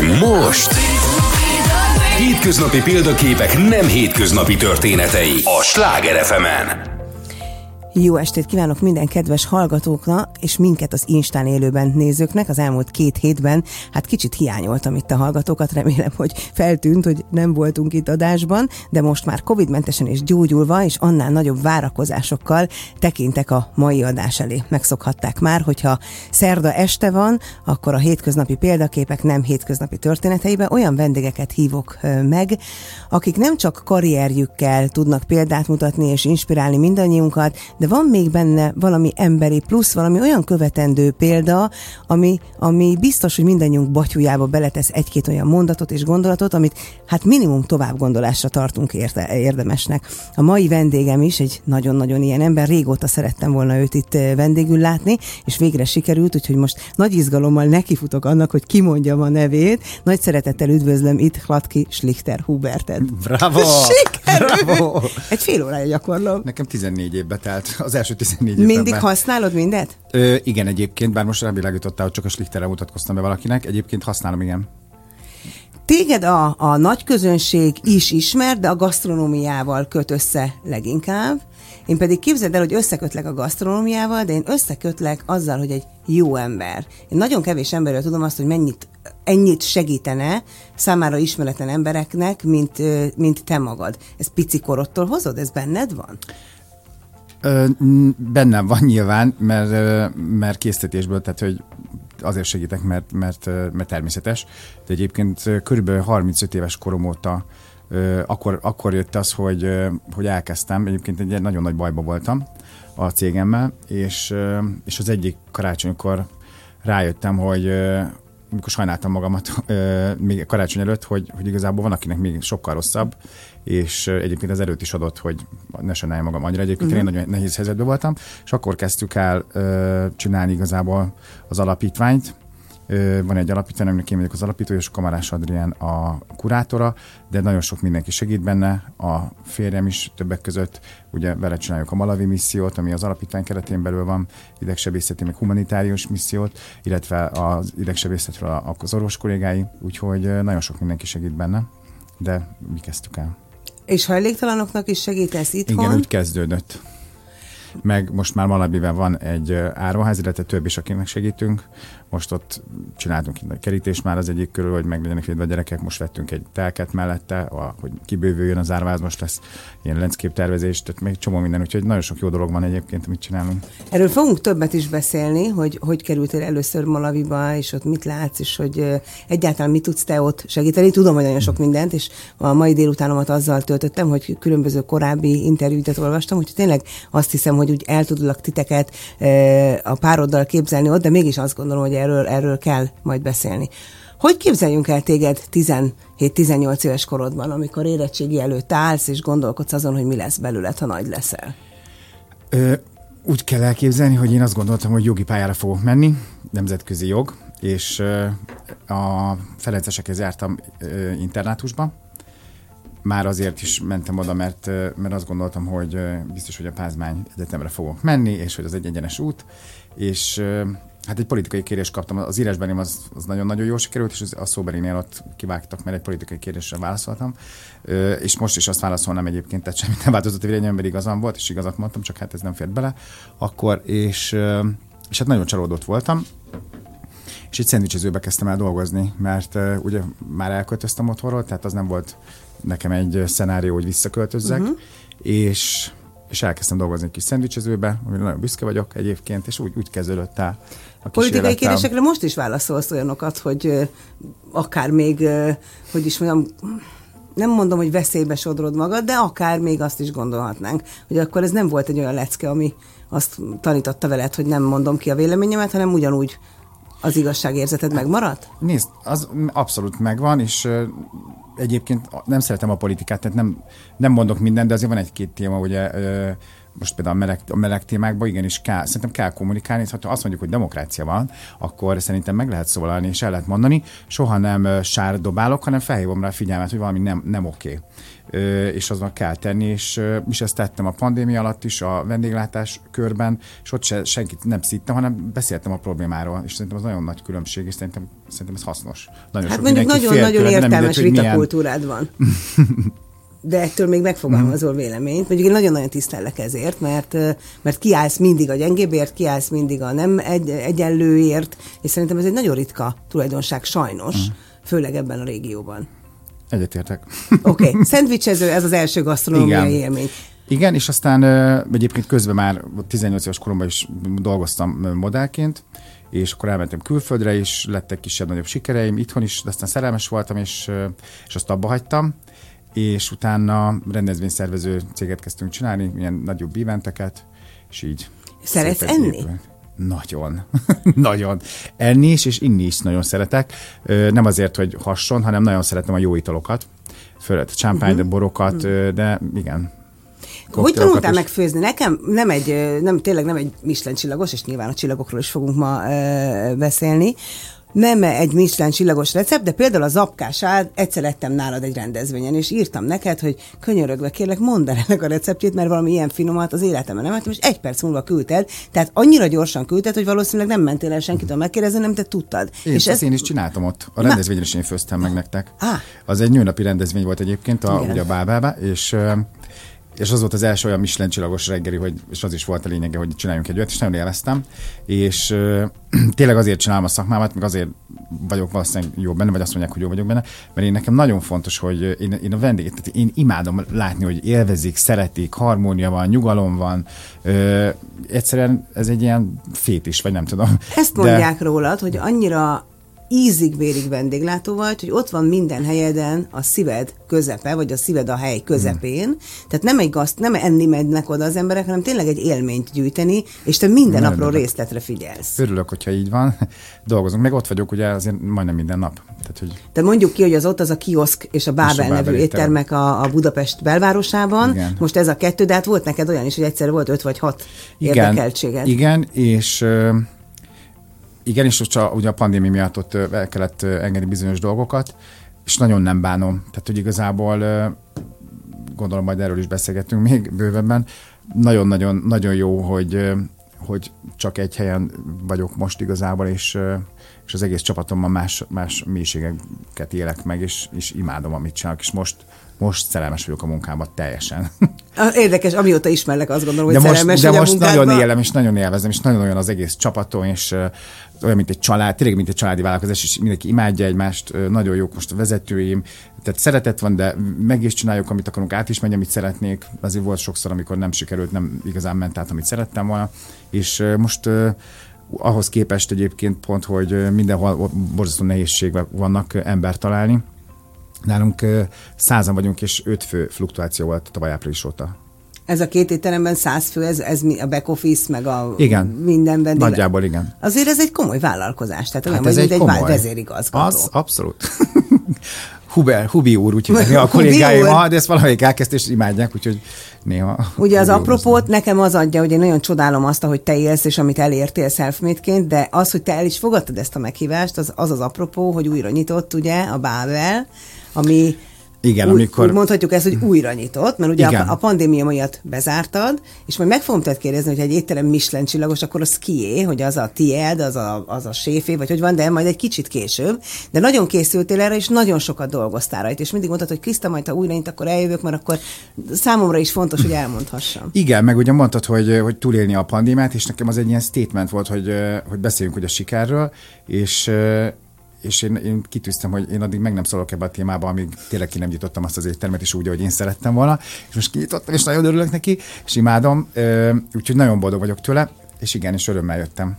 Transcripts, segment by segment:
Most... Hétköznapi példaképek nem hétköznapi történetei a Sláger fm -en. Jó estét kívánok minden kedves hallgatóknak, és minket az Instán élőben nézőknek. Az elmúlt két hétben, hát kicsit hiányoltam itt a hallgatókat, remélem, hogy feltűnt, hogy nem voltunk itt adásban, de most már Covid-mentesen és gyógyulva, és annál nagyobb várakozásokkal tekintek a mai adás elé. Megszokhatták már, hogyha szerda este van, akkor a hétköznapi példaképek nem hétköznapi történeteibe olyan vendégeket hívok meg, akik nem csak karrierjükkel tudnak példát mutatni és inspirálni mindannyiunkat, de van még benne valami emberi plusz, valami olyan követendő példa, ami, ami biztos, hogy mindannyiunk batyujába beletesz egy-két olyan mondatot és gondolatot, amit hát minimum tovább gondolásra tartunk érte, érdemesnek. A mai vendégem is egy nagyon-nagyon ilyen ember, régóta szerettem volna őt itt eh, vendégül látni, és végre sikerült, úgyhogy most nagy izgalommal nekifutok annak, hogy kimondjam a nevét. Nagy szeretettel üdvözlöm itt Hlatki Schlichter Hubertet. Bravo! Sikerült! Bravo! Egy fél órája gyakorlom. Nekem 14 évbe telt az első 14 évben. Mindig használod mindet? Ö, igen, egyébként, bár most rávilágítottál, hogy csak a Schlichterre mutatkoztam be valakinek. Egyébként használom, igen. Téged a, a nagy közönség is ismer, de a gasztronómiával köt össze leginkább. Én pedig képzeld el, hogy összekötlek a gasztronómiával, de én összekötlek azzal, hogy egy jó ember. Én nagyon kevés emberről tudom azt, hogy mennyit ennyit segítene számára ismeretlen embereknek, mint, mint te magad. Ez pici korodtól hozod? Ez benned van? Bennem van nyilván, mert, mert készítésből, tehát hogy azért segítek, mert, mert, mert természetes. De egyébként körülbelül 35 éves korom óta akkor, akkor jött az, hogy, hogy elkezdtem, egyébként egy nagyon nagy bajba voltam a cégemmel, és, és az egyik karácsonykor rájöttem, hogy, amikor sajnáltam magamat még karácsony előtt, hogy, hogy igazából van, akinek még sokkal rosszabb, és egyébként az erőt is adott, hogy ne sajnáljam magam annyira. Egyébként uh-huh. én nagyon nehéz helyzetben voltam, és akkor kezdtük el ö, csinálni igazából az alapítványt, van egy alapítvány, aminek én vagyok az alapító, és Kamarás Adrián a kurátora, de nagyon sok mindenki segít benne, a férjem is többek között, ugye vele csináljuk a Malawi missziót, ami az alapítvány keretén belül van, idegsebészeti, meg humanitárius missziót, illetve az idegsebészetről az orvos kollégái, úgyhogy nagyon sok mindenki segít benne, de mi kezdtük el. És hajléktalanoknak is segítesz itthon? Igen, úgy kezdődött meg most már Malabiben van egy áruház, illetve több is, akinek segítünk. Most ott csináltunk egy kerítés már az egyik körül, hogy meg legyenek védve a gyerekek. Most vettünk egy telket mellette, a, hogy kibővüljön az árváz, most lesz ilyen landscape tervezés, tehát még csomó minden, úgyhogy nagyon sok jó dolog van egyébként, amit csinálunk. Erről fogunk többet is beszélni, hogy hogy kerültél először Malaviba, és ott mit látsz, és hogy egyáltalán mit tudsz te ott segíteni. Tudom, hogy nagyon sok mindent, és a mai délutánomat azzal töltöttem, hogy különböző korábbi interjúitat olvastam, hogy tényleg azt hiszem, hogy úgy el tudlak titeket a pároddal képzelni ott, de mégis azt gondolom, hogy erről, erről kell majd beszélni. Hogy képzeljünk el téged 17-18 éves korodban, amikor érettségi előtt állsz, és gondolkodsz azon, hogy mi lesz belőled, ha nagy leszel? Ö, úgy kell elképzelni, hogy én azt gondoltam, hogy jogi pályára fogok menni, nemzetközi jog, és ö, a Ferencesekhez jártam ö, internátusba, már azért is mentem oda, mert, mert azt gondoltam, hogy biztos, hogy a Pázmány Egyetemre fogok menni, és hogy az egy egyenes út, és hát egy politikai kérést kaptam. Az írásbenim az, az nagyon-nagyon jól sikerült, és a szóbelinél ott kivágtak, mert egy politikai kérdésre válaszoltam. És most is azt válaszolnám egyébként, tehát semmit nem változott a véleményem, mert igazam volt, és igazat mondtam, csak hát ez nem fért bele akkor, és, és hát nagyon csalódott voltam, és egy szendvicsezőbe kezdtem el dolgozni, mert uh, ugye már elköltöztem otthonról, tehát az nem volt nekem egy szenárió, hogy visszaköltözzek, uh-huh. és és elkezdtem dolgozni egy kis szendvicsezőbe, amire nagyon büszke vagyok egyébként, és úgy, úgy kezdődött el a Politikai kérdésekre most is válaszolsz olyanokat, hogy akár még, hogy is mondjam, nem mondom, hogy veszélybe sodrod magad, de akár még azt is gondolhatnánk, hogy akkor ez nem volt egy olyan lecke, ami azt tanította veled, hogy nem mondom ki a véleményemet, hanem ugyanúgy az igazságérzeted megmaradt? Nézd, az abszolút megvan, és egyébként nem szeretem a politikát, tehát nem, nem mondok mindent, de azért van egy-két téma, ugye most például a meleg, a meleg témákban igenis kell, szerintem kell kommunikálni, ha azt mondjuk, hogy demokrácia van, akkor szerintem meg lehet szólalni és el lehet mondani, soha nem sár dobálok, hanem felhívom rá a figyelmet, hogy valami nem, nem oké. Ö, és azon kell tenni, és, és ezt tettem a pandémia alatt is, a vendéglátás körben, és ott se, senkit nem szittem, hanem beszéltem a problémáról, és szerintem az nagyon nagy különbség, és szerintem, szerintem ez hasznos. Nagyon Hát sok mondjuk nagyon-nagyon értelmes hogy milyen- vitakultúrád van. De ettől még megfogalmazol véleményt. Mondjuk én nagyon-nagyon tisztellek ezért, mert, mert kiállsz mindig a gyengébbért, kiállsz mindig a nem egy, egyenlőért, és szerintem ez egy nagyon ritka tulajdonság sajnos, főleg ebben a régióban. Egyetértek. Oké, okay. szendvicsező, ez az első gasztronómiai élmény. Igen, és aztán egyébként közben már 18 éves koromban is dolgoztam modellként, és akkor elmentem külföldre is, lettek kisebb-nagyobb sikereim, itthon is, de aztán szerelmes voltam, és, és azt abba hagytam, és utána rendezvényszervező céget kezdtünk csinálni, ilyen nagyobb eventeket, és így. Szeretsz enni? épült. Nagyon. nagyon. Enni is, és inni is nagyon szeretek. Nem azért, hogy hasson, hanem nagyon szeretem a jó italokat. Főleg a champagne, Mhm. borokat, ö, de igen, Hogy tanultál is. meg főzni? Nekem nem egy, nem, tényleg nem egy Michelin csillagos, és nyilván a csillagokról is fogunk ma ö, beszélni, nem egy Michelin csillagos recept, de például a zapkását egyszer ettem nálad egy rendezvényen, és írtam neked, hogy könyörögve kérlek, mondd el ennek a receptjét, mert valami ilyen finomat az életemben nem ettem, és egy perc múlva küldted, tehát annyira gyorsan küldted, hogy valószínűleg nem mentél el senkitől megkérdezni, nem te tudtad. Én, és ezt én is csináltam ott. A rendezvényen is én főztem meg nektek. Á. Az egy nőnapi rendezvény volt egyébként, a, ugye a Bábába, és és az volt az első olyan Michelin csillagos reggeli, hogy, és az is volt a lényege, hogy csináljunk egy olyat, és nagyon élveztem. És ö, tényleg azért csinálom a szakmámat, meg azért vagyok valószínűleg jó benne, vagy azt mondják, hogy jó vagyok benne, mert én nekem nagyon fontos, hogy én, én a vendég, tehát én imádom látni, hogy élvezik, szeretik, harmónia van, nyugalom van. Ö, egyszerűen ez egy ilyen fétis, vagy nem tudom. Ezt mondják De... rólad, hogy annyira ízig-vérig vendéglátó vagy, hogy ott van minden helyeden a szíved közepe, vagy a szíved a hely közepén. Hmm. Tehát nem egy gaszt, nem enni mennek oda az emberek, hanem tényleg egy élményt gyűjteni, és te minden Nagyon apró örülök. részletre figyelsz. Örülök, hogyha így van. Dolgozunk. Meg ott vagyok ugye azért majdnem minden nap. Tehát, hogy De mondjuk ki, hogy az ott az a kioszk és a Bábel nevű éttermek a, a Budapest belvárosában. Igen. Most ez a kettő, de hát volt neked olyan is, hogy egyszer volt öt vagy hat érdekeltséged. Igen, és igen, és a, ugye a pandémia miatt ott el kellett engedni bizonyos dolgokat, és nagyon nem bánom. Tehát, hogy igazából gondolom majd erről is beszélgetünk még bővebben. Nagyon-nagyon nagyon jó, hogy, hogy csak egy helyen vagyok most igazából, és, és az egész csapatommal más, más mélységeket élek meg, és, és imádom, amit csinálok, és most, most szerelmes vagyok a munkámban teljesen. Érdekes, amióta ismerlek, azt gondolom, hogy de most, szerelmes de a most munkádba. nagyon élem, és nagyon élvezem, és nagyon olyan az egész csapatom, és olyan, mint egy család, tényleg, mint egy családi vállalkozás, és mindenki imádja egymást, nagyon jók most a vezetőim, tehát szeretet van, de meg is csináljuk, amit akarunk, át is megy, amit szeretnék. Azért volt sokszor, amikor nem sikerült, nem igazán ment át, amit szerettem volna, és most ahhoz képest egyébként pont, hogy mindenhol borzasztó nehézség vannak ember találni. Nálunk százan vagyunk, és öt fő fluktuáció volt tavaly április óta. Ez a két étteremben száz fő, ez, ez a back office, meg a Igen. minden vendég. Nagyjából igen. Azért ez egy komoly vállalkozás, tehát olyan, Hát ez mint egy egy, komoly. vezérigazgató. Az abszolút. Huber, Hubi úr, úgyhogy a kollégáim, ah, de ezt valamelyik elkezdte, és imádják, úgyhogy néha. Ugye az apropót nekem az adja, hogy én nagyon csodálom azt, hogy te élsz, és amit elértél self de az, hogy te el is fogadtad ezt a meghívást, az az, az apropó, hogy újra nyitott ugye a Bábel, ami Igen, úgy, amikor- úgy mondhatjuk ezt, hogy újra nyitott, mert ugye Igen. a, a pandémia miatt bezártad, és majd meg fogom tőled kérdezni, hogy egy étterem Michelin csillagos, akkor az kié, hogy az a tied, az a, az a séfé, vagy hogy van, de majd egy kicsit később. De nagyon készültél erre, és nagyon sokat dolgoztál rajta, és mindig mondtad, hogy Kriszta, majd ha újra nyit, akkor eljövök, mert akkor számomra is fontos, hogy elmondhassam. Igen, meg ugye mondtad, hogy, hogy túlélni a pandémiát, és nekem az egy ilyen statement volt, hogy, hogy beszéljünk hogy a sikerről, és és én, én kitűztem, hogy én addig meg nem szólok ebbe a témába, amíg tényleg ki nem nyitottam azt az éttermet, és úgy, ahogy én szerettem volna, és most kinyitottam, és nagyon örülök neki, és imádom, úgyhogy nagyon boldog vagyok tőle, és igen, és örömmel jöttem.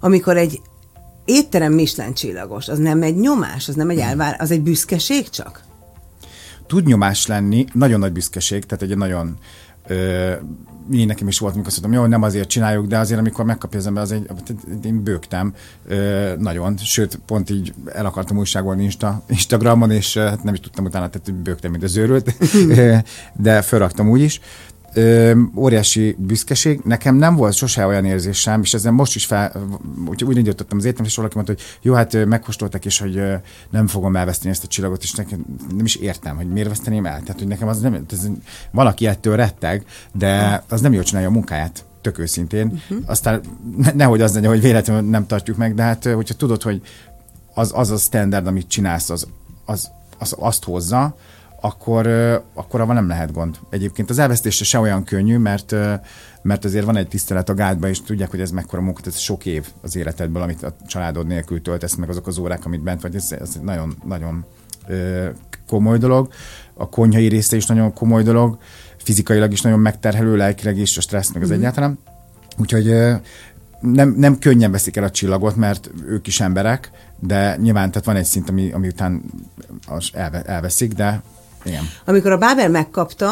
Amikor egy étterem Michelin csillagos, az nem egy nyomás, az nem egy elvár, az egy büszkeség csak? tud nyomás lenni, nagyon nagy büszkeség, tehát egy nagyon ö, én nekem is volt, amikor azt mondtam, jó, nem azért csináljuk, de azért, amikor megkapja az ember, az egy, én bőgtem ö, nagyon, sőt, pont így el akartam újságolni Insta, Instagramon, és hát nem is tudtam utána, tehát bőgtem, mint az őrült, de felraktam úgy is. Ö, óriási büszkeség. Nekem nem volt sose olyan érzésem, és ezen most is fel, úgy, úgy indítottam az étem, és valaki mondta, hogy jó, hát megkóstoltak, és hogy nem fogom elveszteni ezt a csillagot, és nekem nem is értem, hogy miért veszteném el. Tehát, hogy nekem az nem, ez, valaki ettől retteg, de az nem jól csinálja a munkáját tök őszintén. Uh-huh. Aztán ne, nehogy az legyen, hogy véletlenül nem tartjuk meg, de hát hogyha tudod, hogy az, az a standard, amit csinálsz, az, az, az azt hozza, akkor, akkor abban nem lehet gond. Egyébként az elvesztése se olyan könnyű, mert, mert azért van egy tisztelet a gádban, és tudják, hogy ez mekkora munka, ez sok év az életedből, amit a családod nélkül töltesz, meg azok az órák, amit bent vagy, ez, ez nagyon, nagyon komoly dolog. A konyhai része is nagyon komoly dolog, fizikailag is nagyon megterhelő, lelkileg is, a stressz meg az mm-hmm. egyáltalán. Úgyhogy nem, nem könnyen veszik el a csillagot, mert ők is emberek, de nyilván tehát van egy szint, ami, ami után elve, elveszik, de igen. Amikor a Bábel megkapta,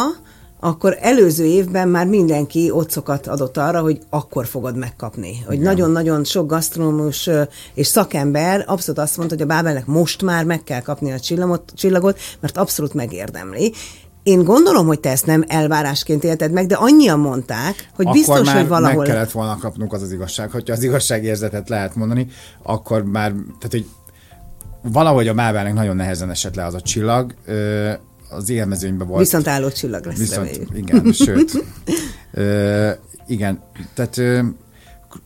akkor előző évben már mindenki otcokat adott arra, hogy akkor fogod megkapni. Hogy nagyon-nagyon sok gasztronómus és szakember abszolút azt mondta, hogy a Bábelnek most már meg kell kapni a csillagot, csillagot mert abszolút megérdemli. Én gondolom, hogy te ezt nem elvárásként élted meg, de annyian mondták, hogy akkor biztos, már hogy valahol... meg kellett volna kapnunk az az igazság. Hogyha az igazságérzetet lehet mondani, akkor már, tehát hogy valahogy a Mábelnek nagyon nehezen esett le az a csillag, az élmezőnyben volt. Viszont álló csillag lesz. Viszont, reméljük. igen, sőt. ö, igen, tehát ö,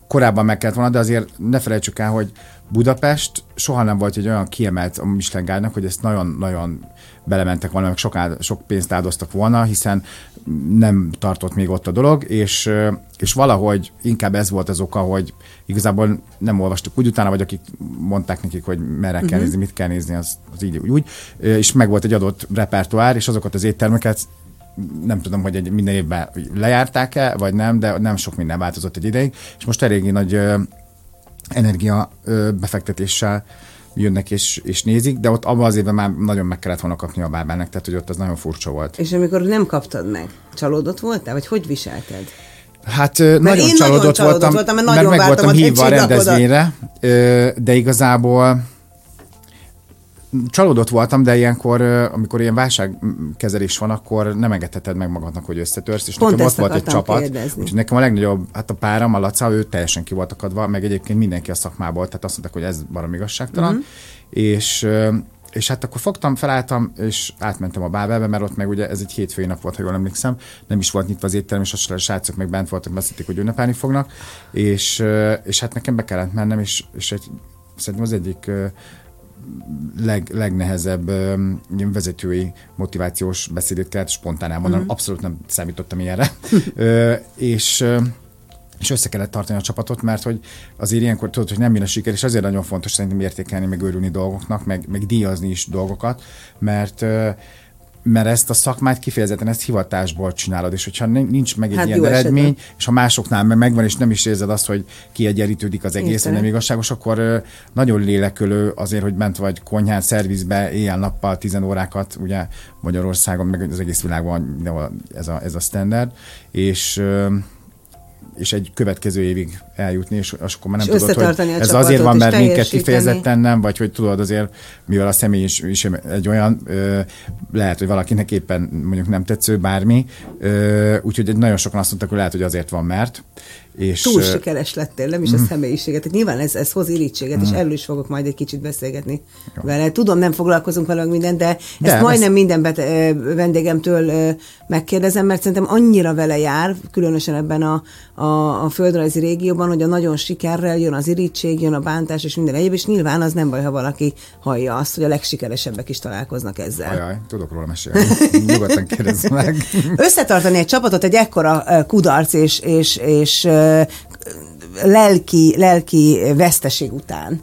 korábban meg kellett volna, de azért ne felejtsük el, hogy Budapest soha nem volt egy olyan kiemelt a Michelin hogy ezt nagyon-nagyon belementek volna, meg sok, áld, sok pénzt áldoztak volna, hiszen nem tartott még ott a dolog, és, és valahogy inkább ez volt az oka, hogy igazából nem olvastuk úgy utána, vagy akik mondták nekik, hogy merre uh-huh. kell mhm. nézni, mit kell nézni, az, az így úgy, és meg volt egy adott repertoár, és azokat az éttermeket nem tudom, hogy egy, minden évben lejárták-e, vagy nem, de nem sok minden változott egy ideig, és most eléggé nagy energia befektetéssel jönnek és, és nézik, de ott abban az évben már nagyon meg kellett volna kapni a bábának, tehát hogy ott az nagyon furcsa volt. És amikor nem kaptad meg, csalódott voltál, vagy hogy viselted? Hát mert nagyon csalódott, nagyon csalódott voltam, voltam, mert, nagyon mert meg voltam hívva a rendezvényre, de igazából csalódott voltam, de ilyenkor, amikor ilyen válságkezelés van, akkor nem engedheted meg magadnak, hogy összetörsz, és Pont nekem ott volt egy csapat, kérdezni. úgyhogy nekem a legnagyobb, hát a páram, a Laca, ő teljesen ki volt akadva, meg egyébként mindenki a szakmából, tehát azt mondták, hogy ez barom igazságtalan, mm-hmm. és és hát akkor fogtam, felálltam, és átmentem a Bábelbe, mert ott meg ugye ez egy hétfői nap volt, ha jól emlékszem, nem is volt nyitva az étterem, és a srácok meg bent voltak, beszélték, hogy ünnepelni fognak, és, és hát nekem be kellett mennem, és, és egy, szerintem az egyik leg, legnehezebb uh, vezetői motivációs beszédét kellett spontán elmondanom. Mm. Abszolút nem számítottam ilyenre. uh, és és össze kellett tartani a csapatot, mert hogy azért ilyenkor tudod, hogy nem jön a siker, és azért nagyon fontos szerintem értékelni, meg örülni dolgoknak, meg, meg díjazni is dolgokat, mert mert ezt a szakmát kifejezetten ezt hivatásból csinálod, és hogyha nincs meg egy hát ilyen eredmény, esetben. és ha másoknál megvan, és nem is érzed azt, hogy kiegyenlítődik az egész, nem igazságos, akkor nagyon lélekölő azért, hogy bent vagy konyhán, szervizbe, éjjel-nappal, tizen órákat, ugye Magyarországon, meg az egész világban ez a, ez a standard, és és egy következő évig eljutni, és, akkor már nem és tudod, hogy ez azért van, mert minket kifejezetten nem, vagy hogy tudod azért, mivel a személy is, is egy olyan, ö, lehet, hogy valakinek éppen mondjuk nem tetsző bármi, ö, úgyhogy nagyon sokan azt mondták, hogy lehet, hogy azért van, mert, és, Túl sikeres lettél, nem is a személyiséget. Tehát nyilván ez, ez hoz irítséget, és erről is fogok majd egy kicsit beszélgetni Jó. vele. Tudom, nem foglalkozunk vele minden, de, de ezt majdnem ez... minden bete, vendégemtől megkérdezem, mert szerintem annyira vele jár, különösen ebben a, a, a földrajzi régióban, hogy a nagyon sikerrel jön az irítség, jön a bántás és minden egyéb, és nyilván az nem baj, ha valaki hallja azt, hogy a legsikeresebbek is találkoznak ezzel. Ajaj, tudok róla mesélni. Nyugodtan kérdezz meg. Összetartani egy csapatot egy ekkora kudarc és, és, és lelki, lelki veszteség után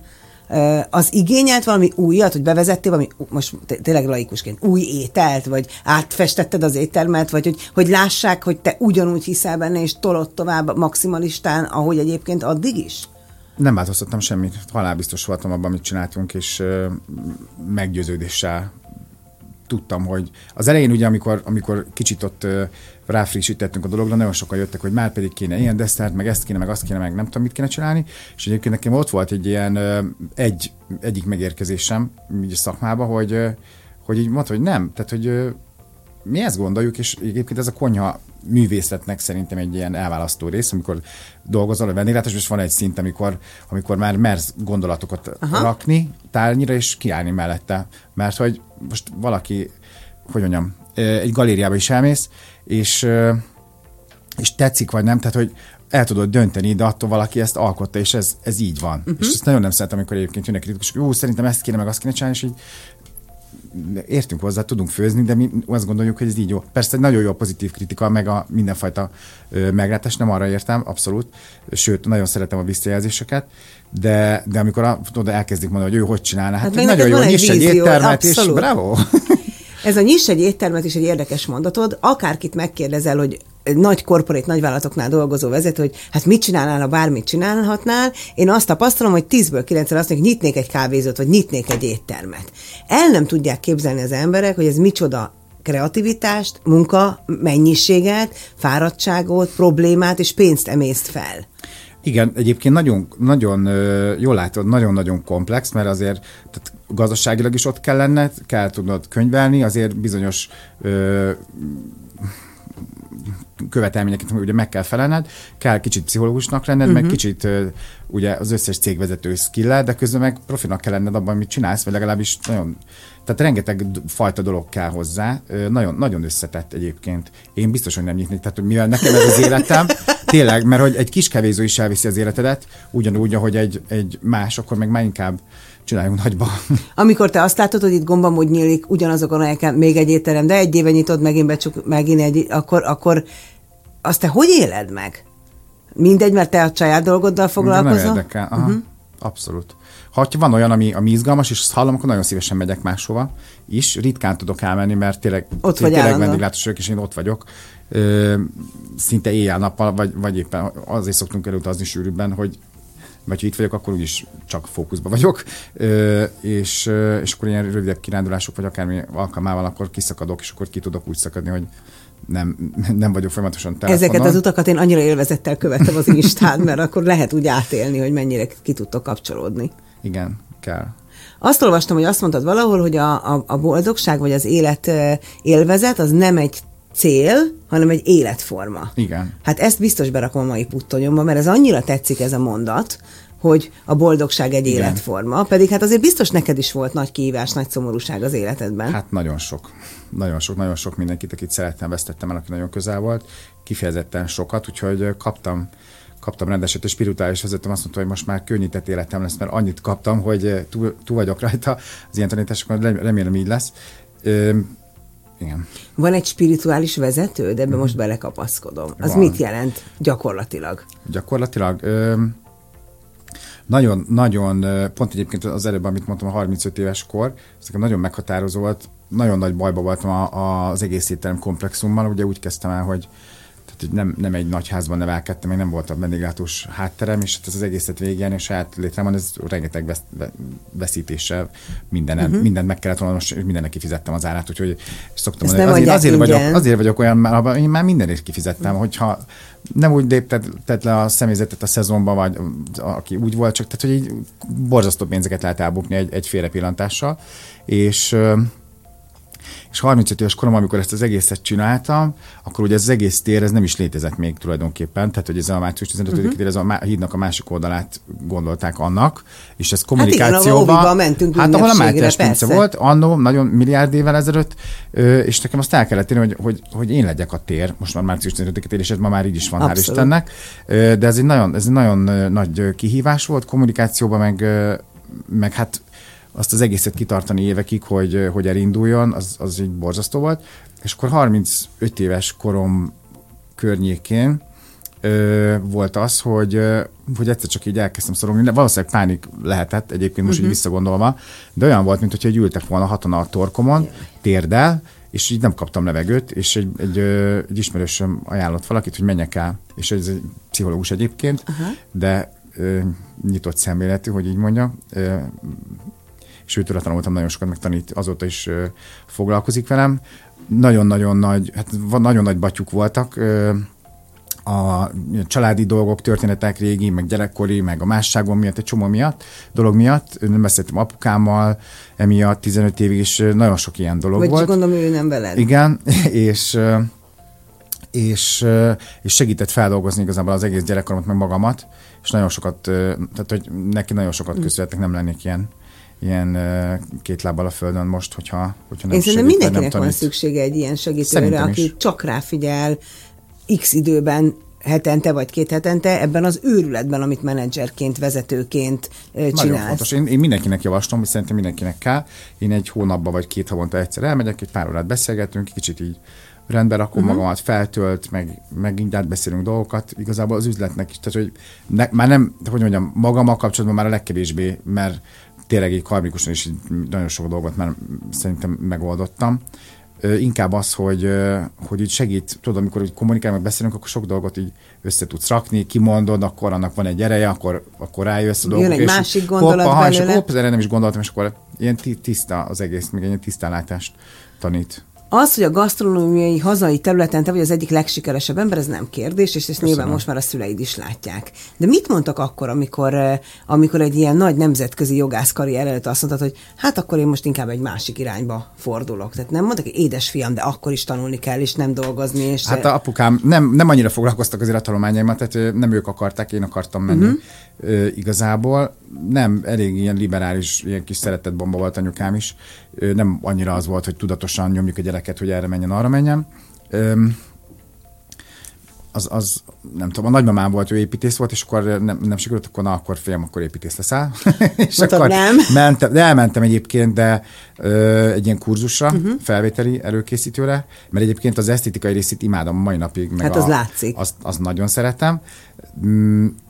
az igényelt valami újat, hogy bevezettél valami, most tényleg laikusként, új ételt, vagy átfestetted az éttermet, vagy hogy, hogy lássák, hogy te ugyanúgy hiszel benne, és tolod tovább maximalistán, ahogy egyébként addig is? Nem változtattam semmit. Halálbiztos voltam abban, amit csináltunk, és meggyőződéssel tudtam, hogy az elején ugye, amikor, amikor kicsit ott ráfrissítettünk a dologra, nagyon sokan jöttek, hogy már pedig kéne ilyen deszert, meg ezt kéne, meg azt kéne, meg nem tudom, mit kéne csinálni. És egyébként nekem ott volt egy ilyen egy, egyik megérkezésem így a szakmába, hogy, hogy így mondta, hogy nem. Tehát, hogy mi ezt gondoljuk, és egyébként ez a konyha művészetnek szerintem egy ilyen elválasztó rész, amikor dolgozol a vendéglátás, és van egy szint, amikor, amikor már mersz gondolatokat Aha. rakni tárnyira, és kiállni mellette. Mert hogy most valaki, hogy mondjam, egy galériába is elmész, és, és tetszik vagy nem, tehát hogy el tudod dönteni, de attól valaki ezt alkotta, és ez, ez így van. Uh-huh. És ezt nagyon nem szeretem, amikor egyébként jönnek kritikusok, jó, szerintem ezt kéne, meg azt kéne csinálni, és így értünk hozzá, tudunk főzni, de mi azt gondoljuk, hogy ez így jó. Persze egy nagyon jó a pozitív kritika, meg a mindenfajta meglátás, nem arra értem, abszolút. Sőt, nagyon szeretem a visszajelzéseket, de, de amikor a, tudod, elkezdik mondani, hogy ő hogy csinálná, hát, hát nagyon jó, nyis egy éttermet, és bravo! Ez a nyis egy éttermet is egy érdekes mondatod. Akárkit megkérdezel, hogy nagy korporét, nagyvállalatoknál dolgozó vezető, hogy hát mit csinálnál, ha bármit csinálhatnál, én azt tapasztalom, hogy 10-ből 9 azt mondjuk, nyitnék egy kávézót, vagy nyitnék egy éttermet. El nem tudják képzelni az emberek, hogy ez micsoda kreativitást, munka, mennyiséget, fáradtságot, problémát és pénzt emészt fel. Igen, egyébként nagyon, nagyon jól látod, nagyon-nagyon komplex, mert azért tehát gazdaságilag is ott kell lenned, kell tudnod könyvelni, azért bizonyos ö, követelményeket ugye meg kell felelned, kell kicsit pszichológusnak lenned, uh-huh. meg mhm. kicsit ugye az összes cégvezető skill de közben meg profinak kell lenned abban, amit csinálsz, vagy legalábbis nagyon tehát rengeteg fajta dolog kell hozzá, nagyon, nagyon összetett egyébként. Én biztos, hogy nem nyitnék, tehát hogy mivel nekem ez az életem, tényleg, mert hogy egy kis kevéző is elviszi az életedet, ugyanúgy, ahogy egy, egy más, akkor meg már inkább csináljunk nagyba. Amikor te azt látod, hogy itt gombamúgy nyílik ugyanazokon a helyeken még egy étterem, de egy éve nyitod megint becsuk, megint egy, akkor, akkor azt te hogy éled meg? Mindegy, mert te a saját dolgoddal foglalkozol? Nem érdekel. Aha, uh-huh. Abszolút. Ha van olyan, ami, ami izgalmas, és azt hallom, akkor nagyon szívesen megyek máshova is. Ritkán tudok elmenni, mert tényleg, ott vagy tényleg vendéglátós vagyok, és én ott vagyok. Ö, szinte éjjel-nappal, vagy, vagy éppen azért szoktunk elutazni sűrűbben, hogy vagy ha itt vagyok, akkor úgyis csak fókuszban vagyok, ö, és, és akkor ilyen rövidebb kirándulások, vagy akármi alkalmával, akkor kiszakadok, és akkor ki tudok úgy szakadni, hogy nem, nem vagyok folyamatosan telefonon. Ezeket az utakat én annyira élvezettel követtem az Instán, mert akkor lehet úgy átélni, hogy mennyire ki tudtok kapcsolódni. Igen, kell. Azt olvastam, hogy azt mondtad valahol, hogy a, a, a boldogság vagy az élet élvezet az nem egy cél, hanem egy életforma. Igen. Hát ezt biztos berakom a mai puttonyomba, mert ez annyira tetszik ez a mondat, hogy a boldogság egy Igen. életforma, pedig hát azért biztos neked is volt nagy kihívás, nagy szomorúság az életedben. Hát nagyon sok. Nagyon sok, nagyon sok mindenkit, akit szerettem, vesztettem el, aki nagyon közel volt. Kifejezetten sokat, úgyhogy kaptam kaptam rendeset, és spirituális vezetőm azt mondta, hogy most már könnyített életem lesz, mert annyit kaptam, hogy túl, túl vagyok rajta az ilyen tanításokon, remélem így lesz. Igen. Van egy spirituális vezető, de ebbe mm. most belekapaszkodom. Az Van. mit jelent gyakorlatilag? Gyakorlatilag ö, nagyon, nagyon, pont egyébként az előbb, amit mondtam, a 35 éves kor, ez nagyon meghatározó volt, nagyon nagy bajba voltam a, a, az egész étterem komplexummal, ugye úgy kezdtem el, hogy tehát nem, nem egy nagy házban nevelkedtem, még nem volt a vendéglátós hátterem, és hát ez az egészet végén, és saját létrem ez rengeteg vesz, veszítéssel minden, uh-huh. mindent meg kellett volna, most mindennek kifizettem az árát, úgyhogy szoktam mondani, azért, azért, vagyok, azért vagyok olyan, mert én már mindenért kifizettem, uh-huh. hogyha nem úgy léptet le a személyzetet a szezonban, vagy aki úgy volt, csak tehát, hogy így borzasztó pénzeket lehet elbukni egy, egy félre pillantással, és és 35 éves korom, amikor ezt az egészet csináltam, akkor ugye ez az egész tér, ez nem is létezett még tulajdonképpen, tehát hogy ez a március 15 uh-huh. tér, ez a hídnak a másik oldalát gondolták annak, és ez kommunikációban... Hát igen, mentünk Hát ahol a Mátyás pince volt, annó, nagyon milliárd évvel ezelőtt, és nekem azt el kellett tenni, hogy, hogy, hogy én legyek a tér, most már március 15 tér, és ez ma már így is van, Abszolút. hál' Istennek, de ez egy nagyon, ez egy nagyon nagy kihívás volt kommunikációban, meg, meg hát azt az egészet kitartani évekig, hogy, hogy elinduljon, az, az így borzasztó volt. És akkor 35 éves korom környékén ö, volt az, hogy, hogy egyszer csak így elkezdtem szorongni. Valószínűleg pánik lehetett egyébként most uh-huh. így mhm. visszagondolva, de olyan volt, mint hogy ültek volna hatan a torkomon, térdel, és így nem kaptam levegőt, és egy, egy, egy ismerősöm ajánlott valakit, hogy menjek el, és ez egy pszichológus egyébként, uh-huh. de ö, nyitott szemléletű, hogy így mondja, ö, és őtől tanultam nagyon sokat, meg tanít, azóta is foglalkozik velem. Nagyon-nagyon nagy, hát nagyon nagy batyuk voltak, a családi dolgok, történetek régi, meg gyerekkori, meg a másságom miatt, egy csomó miatt, dolog miatt. Nem beszéltem apukámmal, emiatt 15 évig is nagyon sok ilyen dolog Vagy volt. csak gondolom, ő nem veled. Igen, és, és, és segített feldolgozni igazából az egész gyerekkoromat, meg magamat, és nagyon sokat, tehát hogy neki nagyon sokat köszönhetek, nem lennék ilyen, ilyen két lábbal a földön most, hogyha, hogyha nem Én szerintem mindenkinek nem van szüksége egy ilyen segítőre, Szerintem aki is. csak ráfigyel x időben, hetente vagy két hetente ebben az őrületben, amit menedzserként, vezetőként ö, Nagyon csinálsz. fontos. Én, én mindenkinek javaslom, hogy szerintem mindenkinek kell. Én egy hónapban vagy két havonta egyszer elmegyek, egy pár órát beszélgetünk, kicsit így rendbe rakom uh-huh. magamat, feltölt, meg, meg így átbeszélünk dolgokat. Igazából az üzletnek is, tehát hogy ne, már nem, hogy mondjam, magammal kapcsolatban már a legkevésbé, mert tényleg így karmikusan is így nagyon sok dolgot már szerintem megoldottam. Ö, inkább az, hogy, ö, hogy így segít, tudod, amikor úgy kommunikálunk, meg beszélünk, akkor sok dolgot így össze tudsz rakni, kimondod, akkor annak van egy ereje, akkor, akkor rájössz a Jön dolgok. egy és másik gondolat hopp, aha, és belőle. akkor hopp, erre nem is gondoltam, és akkor ilyen ti- tiszta az egész, még egy ilyen tisztánlátást tanít. Az, hogy a gasztronómiai hazai területen te vagy az egyik legsikeresebb ember, ez nem kérdés, és ezt nyilván most már a szüleid is látják. De mit mondtak akkor, amikor, eh, amikor egy ilyen nagy nemzetközi jogász karrier előtt azt mondtad, hogy hát akkor én most inkább egy másik irányba fordulok. Tehát nem mondtak, hogy édesfiam, de akkor is tanulni kell, és nem dolgozni, és Hát a apukám nem, nem annyira foglalkoztak azért a tanulmányaimat, tehát ö, nem ők akarták, én akartam menni Mhm. Igazából. Nem, elég ilyen liberális, ilyen kis szeretett bomba volt anyukám is. Ö, Nem annyira az volt, hogy tudatosan nyomjuk a gyereket, hogy erre menjen, arra menjen. Az, az, nem tudom, a nagymamám volt, ő építész volt, és akkor nem, nem sikerült, akkor na, akkor fiam, akkor építész leszel. és Mondtad, akkor nem? Mentem, de elmentem egyébként, de ö, egy ilyen kurzusra, uh-huh. felvételi előkészítőre, mert egyébként az esztétikai részét imádom a mai napig. Meg Hát a, az látszik. Azt, azt nagyon szeretem.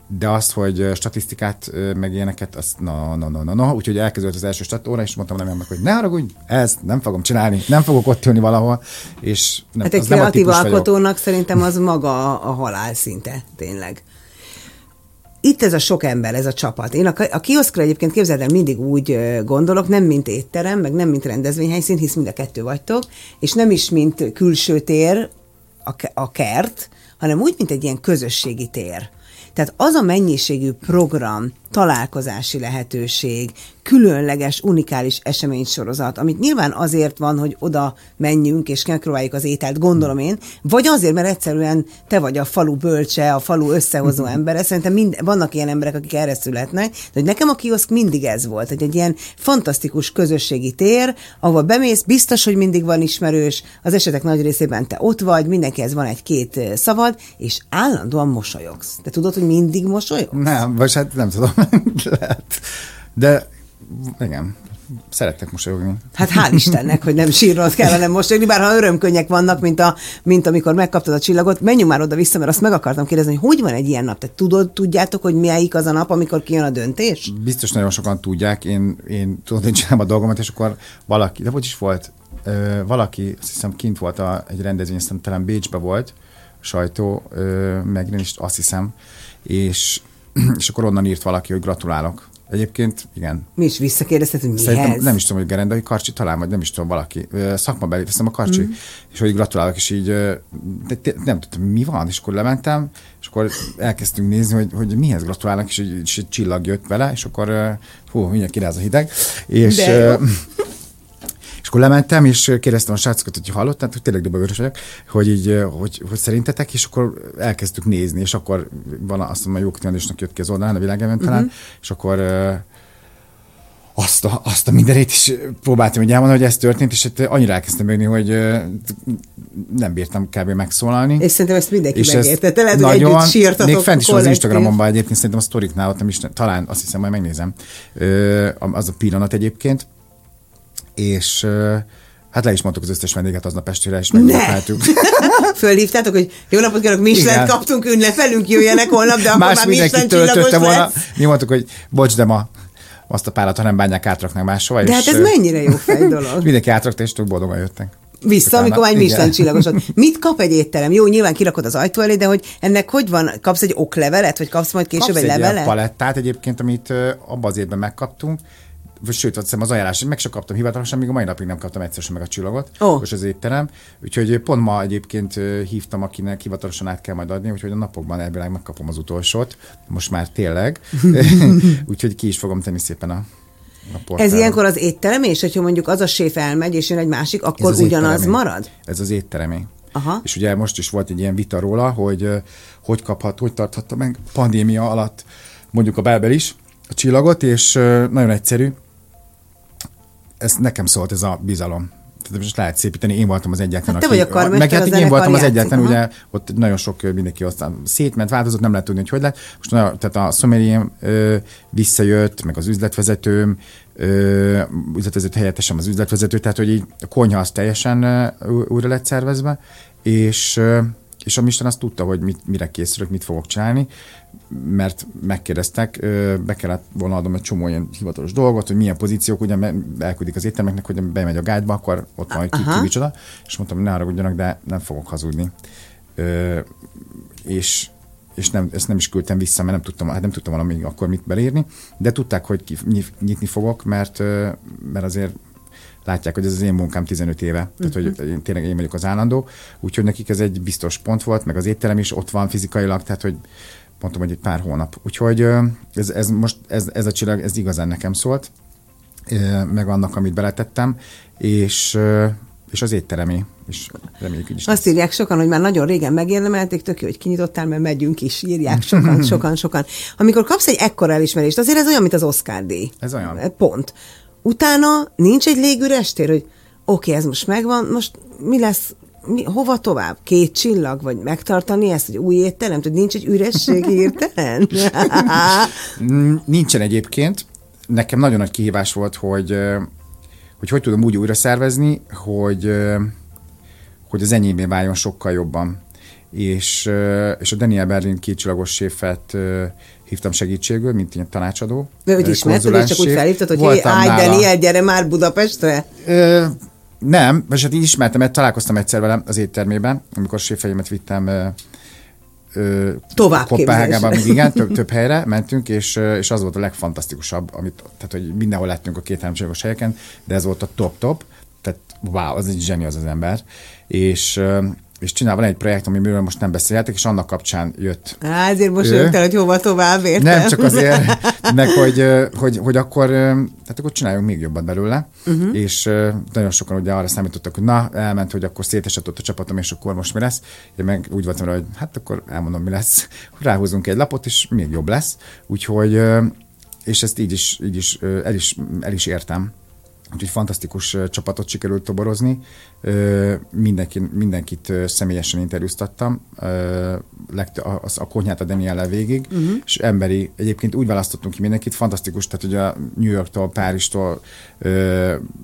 De azt, hogy statisztikát, meg ilyeneket, azt na, na, na, na, na. Úgyhogy elkezdődött az első stat óra, és mondtam nem hogy ne haragudj, ezt nem fogom csinálni, nem fogok ott ülni valahol, és nem, Hát egy az nem a kreatív típus vagyok. alkotónak szerintem az maga a halál szinte, tényleg. Itt ez a sok ember, ez a csapat. Én a, a kioszkra egyébként képzeld el, mindig úgy gondolok, nem mint étterem, meg nem mint rendezvényhelyszín, hisz mind a kettő vagytok, és nem is mint külső tér, a, a kert, hanem úgy, mint egy ilyen közösségi tér. Tehát az a mennyiségű program, találkozási lehetőség, különleges, unikális eseménysorozat, amit nyilván azért van, hogy oda menjünk és megpróbáljuk az ételt, gondolom én, vagy azért, mert egyszerűen te vagy a falu bölcse, a falu összehozó embere. Szerintem mind, vannak ilyen emberek, akik erre születnek, de hogy nekem a kioszk mindig ez volt, hogy egy ilyen fantasztikus közösségi tér, ahol bemész, biztos, hogy mindig van ismerős, az esetek nagy részében te ott vagy, mindenkihez van egy-két szavad, és állandóan mosolyogsz. Te tudod, hogy mindig mosolyogsz? Nem, vagy hát nem tudom, lehet. De igen, szerettek mosolyogni. Hát hál' Istennek, hogy nem sírnod kell, hanem mosolyogni, bár ha örömkönnyek vannak, mint, a, mint amikor megkaptad a csillagot, menjünk már oda-vissza, mert azt meg akartam kérdezni, hogy hogy van egy ilyen nap? Te tudod, tudjátok, hogy melyik az a nap, amikor kijön a döntés? Biztos nagyon sokan tudják, én, én tudod, én csinálom a dolgomat, és akkor valaki, de hogy is volt, ö, valaki, azt hiszem kint volt a, egy rendezvény, aztán talán Bécsbe volt, sajtó ö, megjelenést, azt hiszem, és, és akkor onnan írt valaki, hogy gratulálok. Egyébként, igen. Mi is visszakérdezted, hogy mihez? Szerintem nem is tudom, hogy Gerendai Karcsi, talán, vagy nem is tudom, valaki. Szakmabeli, hiszem a Karcsi, mm. és hogy gratulálok, és így de, nem tudtam, mi van, és akkor lementem, és akkor elkezdtünk nézni, hogy, hogy mihez gratulálnak, és, és egy csillag jött vele, és akkor hú, mindjárt kiráz a hideg, és akkor lementem, és kérdeztem a srácokat, hogy hallották, hogy tényleg dobogörös vagyok, hogy így, hogy, hogy szerintetek, és akkor elkezdtük nézni, és akkor van, azt mondom, a Jókatindusnak jött ki az oldalán, a világában talán, Mhm. és akkor azt a, azt a mindenét is próbáltam hogy elmondani, hogy ez történt, és hát annyira elkezdtem jönni, hogy nem bírtam kb. megszólalni. És szerintem ezt mindenki És ez megértette. Lehet, hogy együtt sírtatok Még fent is van az kollektív. Instagramon, egyébként szerintem a sztoriknál ott nem is, talán azt hiszem, majd megnézem. Az a pillanat egyébként. És hát le is mondtuk az összes vendéget aznap estére, és megünnepeltük. Fölhívtátok, hogy jó napot kérlek, Michelin kaptunk, ünnepelünk, jöjjenek holnap, de akkor Más már mindenki Michelin töltötte volna. Mi mondtuk, hogy bocs, de ma azt a párat, ha nem bánják, átraknák máshova. De és, hát ez mennyire jó fej dolog. Mindenki átrakta, és tök boldogan jöttek. Vissza, amikor már egy. Michelin csillagosod. Mit kap egy étterem? Jó, nyilván kirakod az ajtó elé, de hogy ennek hogy van? Kapsz egy oklevelet, vagy kapsz majd később Kapsz egy egy levelet? palettát egyébként, amit abban az évben megkaptunk, vagy sőt, azt hiszem az ajánlás, meg sem kaptam hivatalosan, még a mai napig nem kaptam egyszer sem meg a csillagot, Ó. most az étterem. Úgyhogy pont ma egyébként hívtam, akinek hivatalosan át kell majd adni, úgyhogy a napokban elvileg megkapom az utolsót, most már tényleg. úgyhogy ki is fogom tenni szépen a, Ez ilyenkor az étterem, és hogyha mondjuk az a séf elmegy, és jön egy másik, akkor az ugyanaz étteremé. marad? Ez az étteremé. Aha. És ugye most is volt egy ilyen vita róla, hogy hogy kaphat, hogy tarthatta meg pandémia alatt mondjuk a Belbel is a csillagot, és nagyon egyszerű. Ez nekem szólt ez a bizalom. Tehát most lehet szépíteni, én voltam az egyetlen, Hát te vagy a karmester, meg hát én voltam az egyetlen, aha. ugye ott nagyon sok mindenki aztán szétment, változott, nem lehet tudni, hogy hogy lett. Most nagyon, tehát a szomériem visszajött, meg az üzletvezetőm, ö, üzletvezető helyettesem az üzletvezető, tehát hogy így a konyha az teljesen ö, újra lett szervezve, és ö, és a Misten azt tudta, hogy mit, mire készülök, mit fogok csinálni, mert megkérdeztek, be kellett volna adnom egy csomó ilyen hivatalos dolgot, hogy milyen pozíciók, ugye elküldik az éttermeknek, hogy bemegy a gájtba, akkor ott van, hogy ki, ki micsoda, és mondtam, hogy ne haragudjanak, de nem fogok hazudni. Ö, és és nem, ezt nem is küldtem vissza, mert nem tudtam, hát nem tudtam volna még akkor mit belírni, de tudták, hogy ki, nyit- nyitni fogok, mert, mert azért látják, hogy ez az én munkám 15 éve, tehát Mhm. hogy én, tényleg én vagyok az állandó, úgyhogy nekik ez egy biztos pont volt, meg az étterem is ott van fizikailag, tehát hogy mondtam, hogy egy pár hónap. Úgyhogy ez, ez most, ez, ez a csillag, ez igazán nekem szólt, meg annak, amit beletettem, és, és az étteremé, és reméljük így is Azt írják sokan, hogy már nagyon régen megérdemelték, tök jó, hogy kinyitottál, mert megyünk is, írják sokan, sokan, sokan. Amikor kapsz egy ekkora elismerést, azért ez olyan, mint az Oscar díj. Ez olyan. Pont. Utána nincs egy légüres tér, hogy oké, ez most megvan, most mi lesz, mi, hova tovább? Két csillag? Vagy megtartani ezt, hogy új étterem? Hogy nincs egy üresség hirtelen? Nincsen egyébként. Nekem nagyon nagy kihívás volt, hogy hogy, hogy tudom úgy újra szervezni, hogy, hogy az enyémé váljon sokkal jobban. És, és a Daniel Berlin kétcsillagos séfet hívtam segítségül, mint ilyen tanácsadó. De ismerted, és csak úgy felhívtad, hogy hé, Voltam állj, nála. Daniel, gyere már Budapestre? Ö, nem, vagy hát így ismertem, mert találkoztam egyszer velem az éttermében, amikor séfeimet vittem ö, ö, Továbbképzésre. Kopenhágában, még igen, több, több helyre mentünk, és, és az volt a legfantasztikusabb, amit, tehát hogy mindenhol lettünk a két háromságos helyeken, de ez volt a top-top, tehát wow, az egy zseni az az ember, és, és csinál van egy projekt, amiről most nem beszélhetek, és annak kapcsán jött Á, ezért mosolyogtál, hogy hova tovább, értem. nem csak azért, meg hogy, hogy, hogy akkor, tehát akkor csináljunk még jobbat belőle, uh-huh. és nagyon sokan ugye arra számítottak, hogy na, elment, hogy akkor szétesett ott a csapatom, és akkor most mi lesz. Én meg úgy voltam rá, hogy hát akkor elmondom, mi lesz. Ráhúzunk egy lapot, és még jobb lesz. Úgyhogy, és ezt így is, így is el, is el is értem. Úgyhogy fantasztikus csapatot sikerült toborozni. Mindenki, mindenkit személyesen interjúztattam. A, a, konyhát a Danielle végig, uh-huh. és emberi, egyébként úgy választottunk ki mindenkit, fantasztikus, tehát ugye a New Yorktól, Párizstól,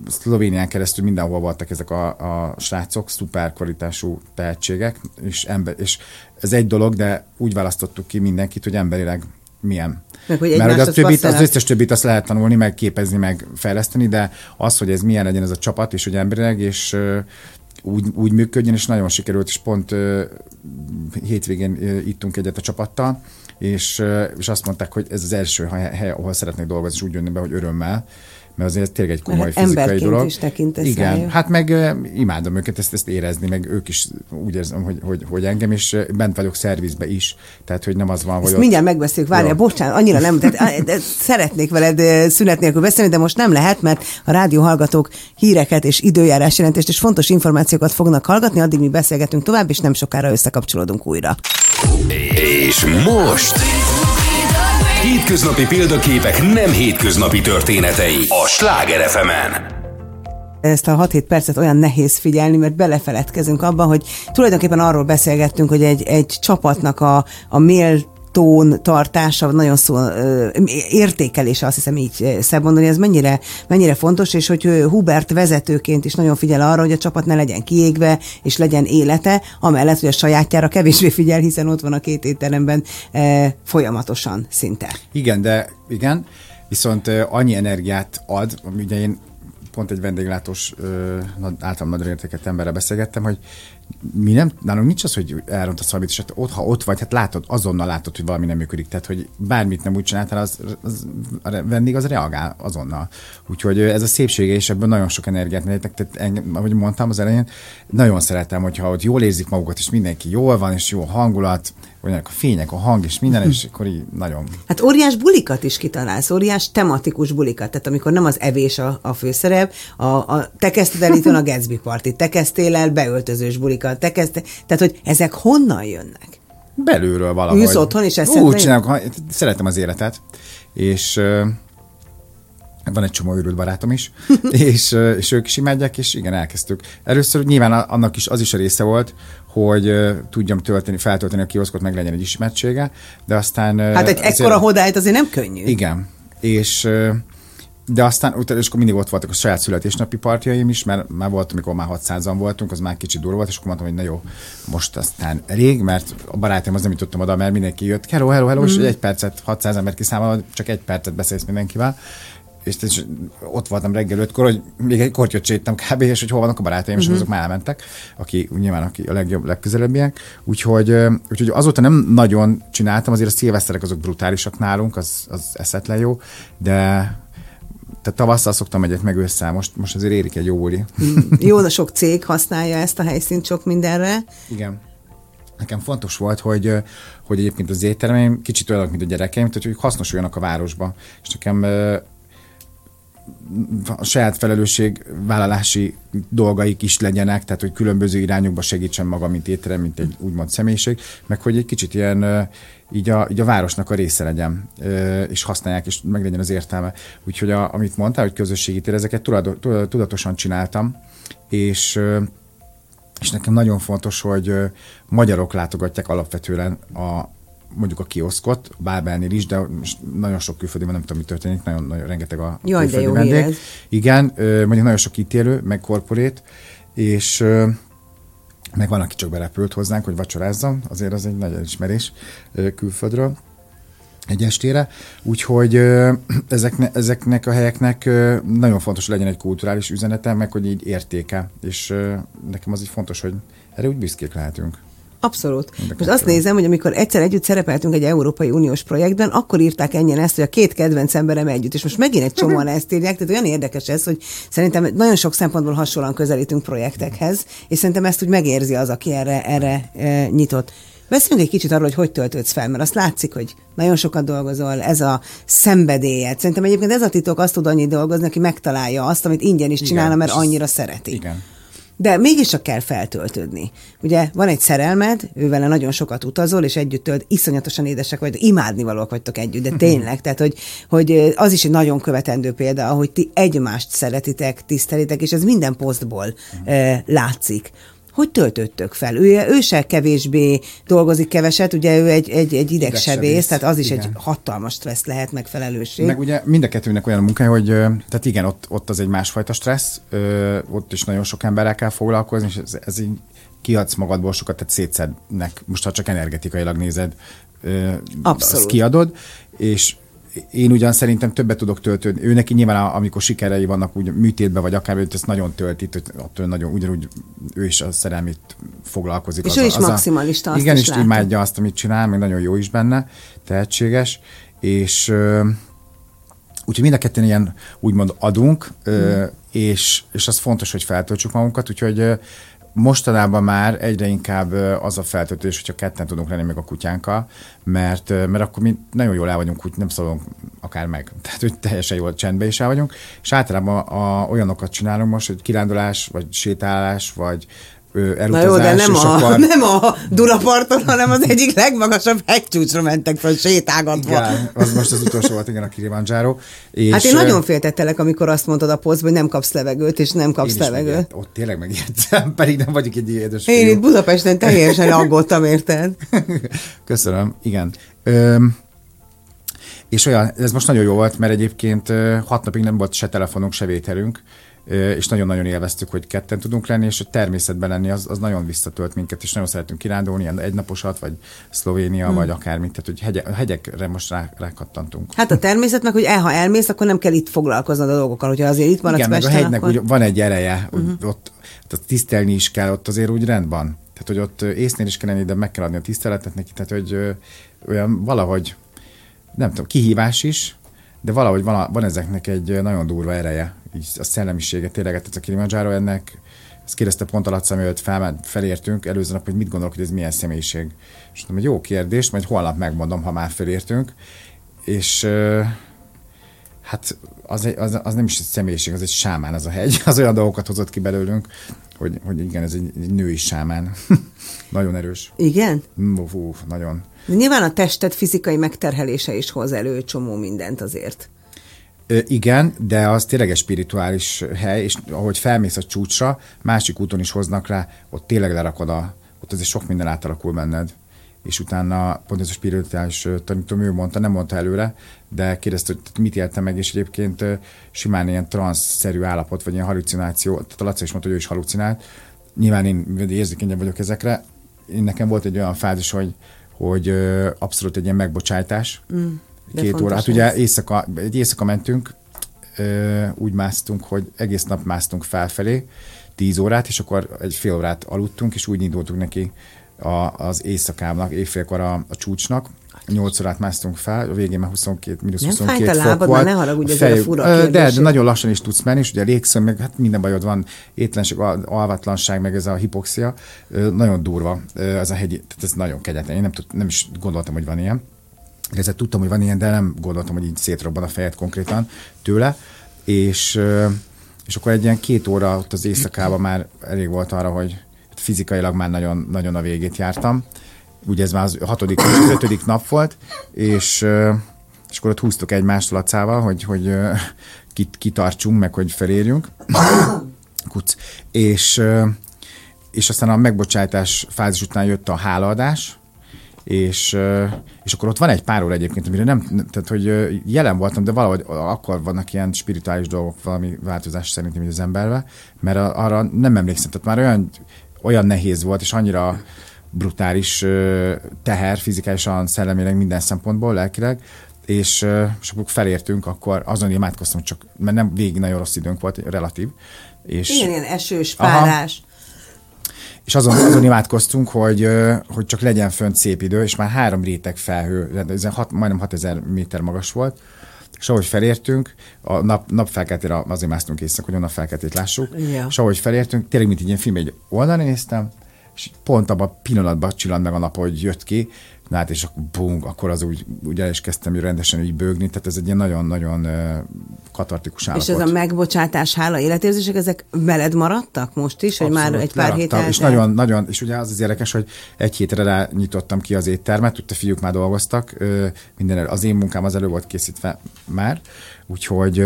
Szlovénián keresztül mindenhol voltak ezek a, a srácok, szuper kvalitású tehetségek, és, ember, és ez egy dolog, de úgy választottuk ki mindenkit, hogy emberileg milyen. Meg hogy Mert hogy egymáshoz a többit, az összes többit azt lehet tanulni, meg képezni, meg fejleszteni, de az, hogy ez milyen legyen ez a csapat, és hogy emberileg, és úgy, úgy működjön, és nagyon sikerült, és pont hétvégén ittunk egyet a csapattal, és, és azt mondták, hogy ez az első hely, hely ahol szeretnék dolgozni, és úgy jönni be, hogy örömmel, mert azért tényleg egy komoly Mert fizikai emberként dolog. is tekintesz Igen, rájuk. hát meg imádom őket ezt, ezt érezni, meg ők is úgy érzem, hogy, hogy, hogy engem, és bent vagyok szervizbe is, tehát hogy nem az van, hogy Ezt ott- mindjárt megbeszéljük, várjál, bocsánat, annyira nem, tehát, de szeretnék veled szünet nélkül beszélni, de most nem lehet, mert a rádió hallgatók híreket és időjárás jelentést és fontos információkat fognak hallgatni, addig mi beszélgetünk tovább, és nem sokára összekapcsolódunk újra. És most... Hétköznapi példaképek nem hétköznapi történetei a Sláger fm ezt a 6-7 percet olyan nehéz figyelni, mert belefeledkezünk abban, hogy tulajdonképpen arról beszélgettünk, hogy egy, egy csapatnak a, a méltón tartása, nagyon szó, értékelése, azt hiszem így szebb mondani, ez mennyire, mennyire fontos, és hogy Hubert vezetőként is nagyon figyel arra, hogy a csapat ne legyen kiégve, és legyen élete, amellett, hogy a sajátjára kevésbé figyel, hiszen ott van a két étteremben folyamatosan szinte. Igen, de igen, viszont annyi energiát ad, ugye én pont egy vendéglátós, általam nagyra értéket emberre beszélgettem, hogy mi nem, nálunk nincs az, hogy elrontasz valamit, és hát ott, ha ott vagy, hát látod, azonnal látod, hogy valami nem működik. Tehát, hogy bármit nem úgy csináltál, az, az a vendég az reagál azonnal. Úgyhogy ez a szépsége, és ebből nagyon sok energiát merítek. Tehát, engem, ahogy mondtam az elején, nagyon szeretem, hogyha ott jól érzik magukat, és mindenki jól van, és jó hangulat, olyanak a fények, a hang és minden, és akkor így nagyon... Hát óriás bulikat is kitalálsz, óriás tematikus bulikat, tehát amikor nem az evés a, a főszerep, a, a te kezdted el a Gatsby Party, te kezdtél el beöltözős bulikat, te kezdtél, tehát hogy ezek honnan jönnek? Belülről valahogy. Ülsz otthon, és ezt Úgy csinálok, szeretem az életet, és van egy csomó őrült barátom is, és, és ők is imádják, és igen, elkezdtük. Először nyilván annak is az is a része volt, hogy tudjam tölteni, feltölteni a kioszkot, meg legyen egy ismertsége, de aztán... Hát egy azért, ekkora hodályt azért nem könnyű. Igen, és de aztán utána, és akkor mindig ott voltak a saját születésnapi partjaim is, mert már volt, amikor már 600-an voltunk, az már kicsit durva volt, és akkor mondtam, hogy na jó, most aztán rég, mert a barátom az nem jutottam oda, mert mindenki jött, hello, hello, hello, mm. és egy percet, 600 ember kiszámolva, csak egy percet beszélsz mindenkivel, és, és ott voltam reggel ötkor, hogy még egy kortyot séttem kb. és hogy hol vannak a barátaim, uh-huh. és mhm. azok már elmentek, aki nyilván aki a legjobb, legközelebbiek. Úgyhogy, úgyhogy azóta nem nagyon csináltam, azért a szilveszterek azok brutálisak nálunk, az, az eszetlen jó, de tehát tavasszal szoktam egyet meg össze, most, most azért érik egy jó buli. Mm. jó, de sok cég használja ezt a helyszínt sok mindenre. Igen. Nekem fontos volt, hogy, hogy egyébként az éttermeim kicsit olyanok, mint a gyerekeim, tehát hogy hasznosuljanak a városba. És nekem a saját felelősség vállalási dolgaik is legyenek, tehát hogy különböző irányokba segítsen maga, mint étterem, mint egy úgymond személyiség, meg hogy egy kicsit ilyen így a, így a városnak a része legyen, és használják, és meg legyen az értelme. Úgyhogy a, amit mondtál, hogy közösségi tér, ezeket tudatosan csináltam, és és nekem nagyon fontos, hogy magyarok látogatják alapvetően a, mondjuk a kioszkot, a Bábelnél is, de most nagyon sok külföldi van, nem tudom, mi történik, nagyon, nagyon rengeteg a Jaj, külföldi de jó vendég. Igen, mondjuk nagyon sok ítélő, meg korporét, és meg van, aki csak berepült hozzánk, hogy vacsorázzam, azért az egy nagy elismerés külföldről egy estére, úgyhogy ezekne, ezeknek a helyeknek nagyon fontos, hogy legyen egy kulturális üzenete, meg hogy így értéke, és nekem az így fontos, hogy erre úgy büszkék lehetünk. Abszolút. Most azt nézem, hogy amikor egyszer együtt szerepeltünk egy Európai Uniós projektben, akkor írták ennyien ezt, hogy a két kedvenc emberem együtt. És most megint egy csomóan ezt írják, tehát olyan érdekes ez, hogy szerintem nagyon sok szempontból hasonlóan közelítünk projektekhez, és szerintem ezt úgy megérzi az, aki erre, erre e, nyitott. Beszéljünk egy kicsit arról, hogy hogy töltődsz fel, mert azt látszik, hogy nagyon sokat dolgozol, ez a szenvedélyed. Szerintem egyébként ez a titok, azt tud annyit dolgozni, aki megtalálja azt, amit ingyen is csinálna, mert annyira szereti. Igen de mégiscsak kell feltöltődni. Ugye van egy szerelmed, ővele nagyon sokat utazol, és együtt tölt, iszonyatosan édesek vagy, imádnivalóak vagytok együtt, de tényleg, tehát hogy, hogy az is egy nagyon követendő példa, ahogy ti egymást szeretitek, tisztelitek, és ez minden posztból e, látszik hogy töltöttök fel? Ő, ő se kevésbé dolgozik keveset, ugye ő egy, egy, egy idegsebész, tehát az is igen. egy hatalmas stressz lehet, meg felelősség. Meg ugye mind a kettőnek olyan munkája, hogy tehát igen, ott, ott az egy másfajta stressz, ott is nagyon sok emberrel kell foglalkozni, és ez, ez így kiadsz magadból sokat, tehát szétszednek, most ha csak energetikailag nézed, Abszolút. azt kiadod, és én ugyan szerintem többet tudok töltődni. Ő neki nyilván, amikor sikerei vannak, úgy műtétbe vagy akár, ezt nagyon tölti, attól nagyon ugyanúgy ő is a szerelmét foglalkozik. És az ő is a, maximalista, azt Igen, is és imádja azt, amit csinál, még nagyon jó is benne, tehetséges, és úgyhogy mind a ketten ilyen úgymond adunk, mm. és, és az fontos, hogy feltöltsük magunkat, úgyhogy mostanában már egyre inkább az a feltöltés, hogyha ketten tudunk lenni még a kutyánkkal, mert, mert akkor mi nagyon jól el vagyunk, úgy nem szólunk akár meg. Tehát, hogy teljesen jól csendben is el vagyunk, és általában a, olyanokat csinálunk most, hogy kirándulás, vagy sétálás, vagy elutazás. Na jó, de nem a, akkor... nem a Dunaparton, hanem az egyik legmagasabb hegycsúcsra mentek fel sétálgatva. Igen, az most az utolsó volt, igen, a Kilimanjaro. És hát én nagyon féltettelek, amikor azt mondtad a posztban, hogy nem kapsz levegőt, és nem kapsz én levegőt. Ott tényleg megijedtem, pedig nem vagyok egy édes Én itt Budapesten teljesen aggódtam, érted? Köszönöm, igen. Öm, És olyan, ez most nagyon jó volt, mert egyébként hat napig nem volt se telefonunk, se vételünk, és nagyon-nagyon élveztük, hogy ketten tudunk lenni, és a természetben lenni az, az nagyon visszatölt minket, és nagyon szeretünk kirándulni, ilyen egynaposat, vagy Szlovénia, hmm. vagy akármit, tehát hogy hegye, hegyekre most rá, rákattantunk. Hát a természet meg, hogy el, ha elmész, akkor nem kell itt foglalkoznod a dolgokkal, hogyha azért itt van Igen, a meg a Pesten, hegynek akkor... úgy van egy ereje, uh-huh. ott, ott tisztelni is kell, ott azért úgy rend van. Tehát, hogy ott észnél is kell lenni, de meg kell adni a tiszteletet neki, tehát, hogy ö, olyan valahogy, nem tudom, kihívás is, de valahogy van, van ezeknek egy nagyon durva ereje, így a szellemisége, tényleg, tehát a Kilimanjaro ennek, ezt kérdezte pont a Laca, mielőtt fel, felértünk előző nap, hogy mit gondolok, hogy ez milyen személyiség. És mondom, hogy jó kérdés, majd holnap megmondom, ha már felértünk. És Hát az, egy- az, az nem is egy személyiség, az egy sámán az a hegy. Az olyan dolgokat hozott ki belőlünk, hogy, hogy igen, ez egy, egy női sámán. nagyon erős. Igen? Mm, Fú, nagyon. De nyilván a tested fizikai megterhelése is hoz elő csomó mindent azért. Igen, de az tényleg egy spirituális hely, és ahogy felmész a csúcsra, másik úton is hoznak rá, ott tényleg lerakod a, ott azért sok minden átalakul benned. És utána pont ez a spirituális tanítom, ő mondta, nem mondta előre, de kérdezte, hogy mit éltem meg, és egyébként simán ilyen transz-szerű állapot, vagy ilyen halucináció, tehát a Laca is mondta, hogy ő is halucinált. Nyilván én érzékenyebb vagyok ezekre. Én nekem volt egy olyan fázis, hogy, hogy abszolút egy ilyen megbocsájtás, mm, de két óra. Hát ugye ez. éjszaka, egy éjszaka mentünk, úgy másztunk, hogy egész nap másztunk felfelé, 10 órát, és akkor egy fél órát aludtunk, és úgy indultunk neki a, az éjszakának, éjfélkor a, a csúcsnak. 8 órát másztunk fel, a végén már 22, mínusz Nem 22 fájt a fok lábad? volt. Ne haragudj, A ezért a fejük- fura De, de nagyon lassan is tudsz menni, és ugye légszöm, meg hát minden bajod van, étlenség, al- alvatlanság, meg ez a hipoxia, nagyon durva ez a hegy, tehát ez nagyon kegyetlen. Én nem, tud, nem is gondoltam, hogy van ilyen. Ezzel tudtam, hogy van ilyen, de nem gondoltam, hogy így szétrobban a fejed konkrétan tőle. És, és akkor egy ilyen két óra ott az éjszakában már elég volt arra, hogy fizikailag már nagyon, nagyon a végét jártam. Ugye ez már az hatodik, az ötödik nap volt, és, és akkor ott húztuk egymást Lacával, hogy, hogy kit, kitartsunk, meg hogy felérjünk. Kuc. És, és aztán a megbocsátás fázis után jött a hálaadás, és, és akkor ott van egy pár óra egyébként, amire nem, tehát hogy jelen voltam, de valahogy akkor vannak ilyen spirituális dolgok valami változás szerintem az emberbe, mert arra nem emlékszem, tehát már olyan, olyan nehéz volt, és annyira brutális teher fizikálisan, szellemileg, minden szempontból, lelkileg, és, és akkor felértünk, akkor azon imádkoztam, csak, mert nem végig nagyon rossz időnk volt, relatív. És, Igen, ilyen esős, Aha. És azon, azon imádkoztunk, hogy, hogy csak legyen fönt szép idő, és már három réteg felhő, ez hat, majdnem 6000 méter magas volt, és ahogy felértünk, a nap, napfelkeltére azért másztunk éjszak, hogy a napfelkeltét lássuk, Ja. és ahogy felértünk, tényleg, mint egy ilyen film, egy oldalra néztem, és pont abban a pillanatban csillant meg a nap, hogy jött ki, na hát, és akkor bum, akkor az úgy, úgy el is kezdtem úgy rendesen így bőgni, tehát ez egy ilyen nagyon-nagyon katartikus állapot. És ez a megbocsátás, hála, életérzések, ezek veled maradtak most is, hogy már Abszolút, egy pár hét leraktam, És nagyon, nagyon, és ugye az az érdekes, hogy egy hétre rá nyitottam ki az éttermet, úgy a fiúk már dolgoztak, minden, elő- az én munkám az elő volt készítve már, úgyhogy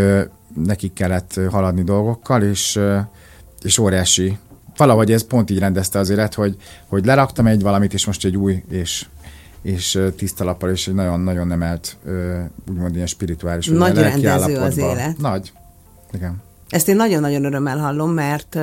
nekik kellett haladni dolgokkal, és, és óriási, valahogy ez pont így rendezte az élet, hogy, hogy leraktam egy valamit, és most egy új, és és tiszta lappal, és egy nagyon-nagyon emelt, úgymond ilyen spirituális, Nagy rendező az élet. Nagy. Igen. Ezt én nagyon-nagyon örömmel hallom, mert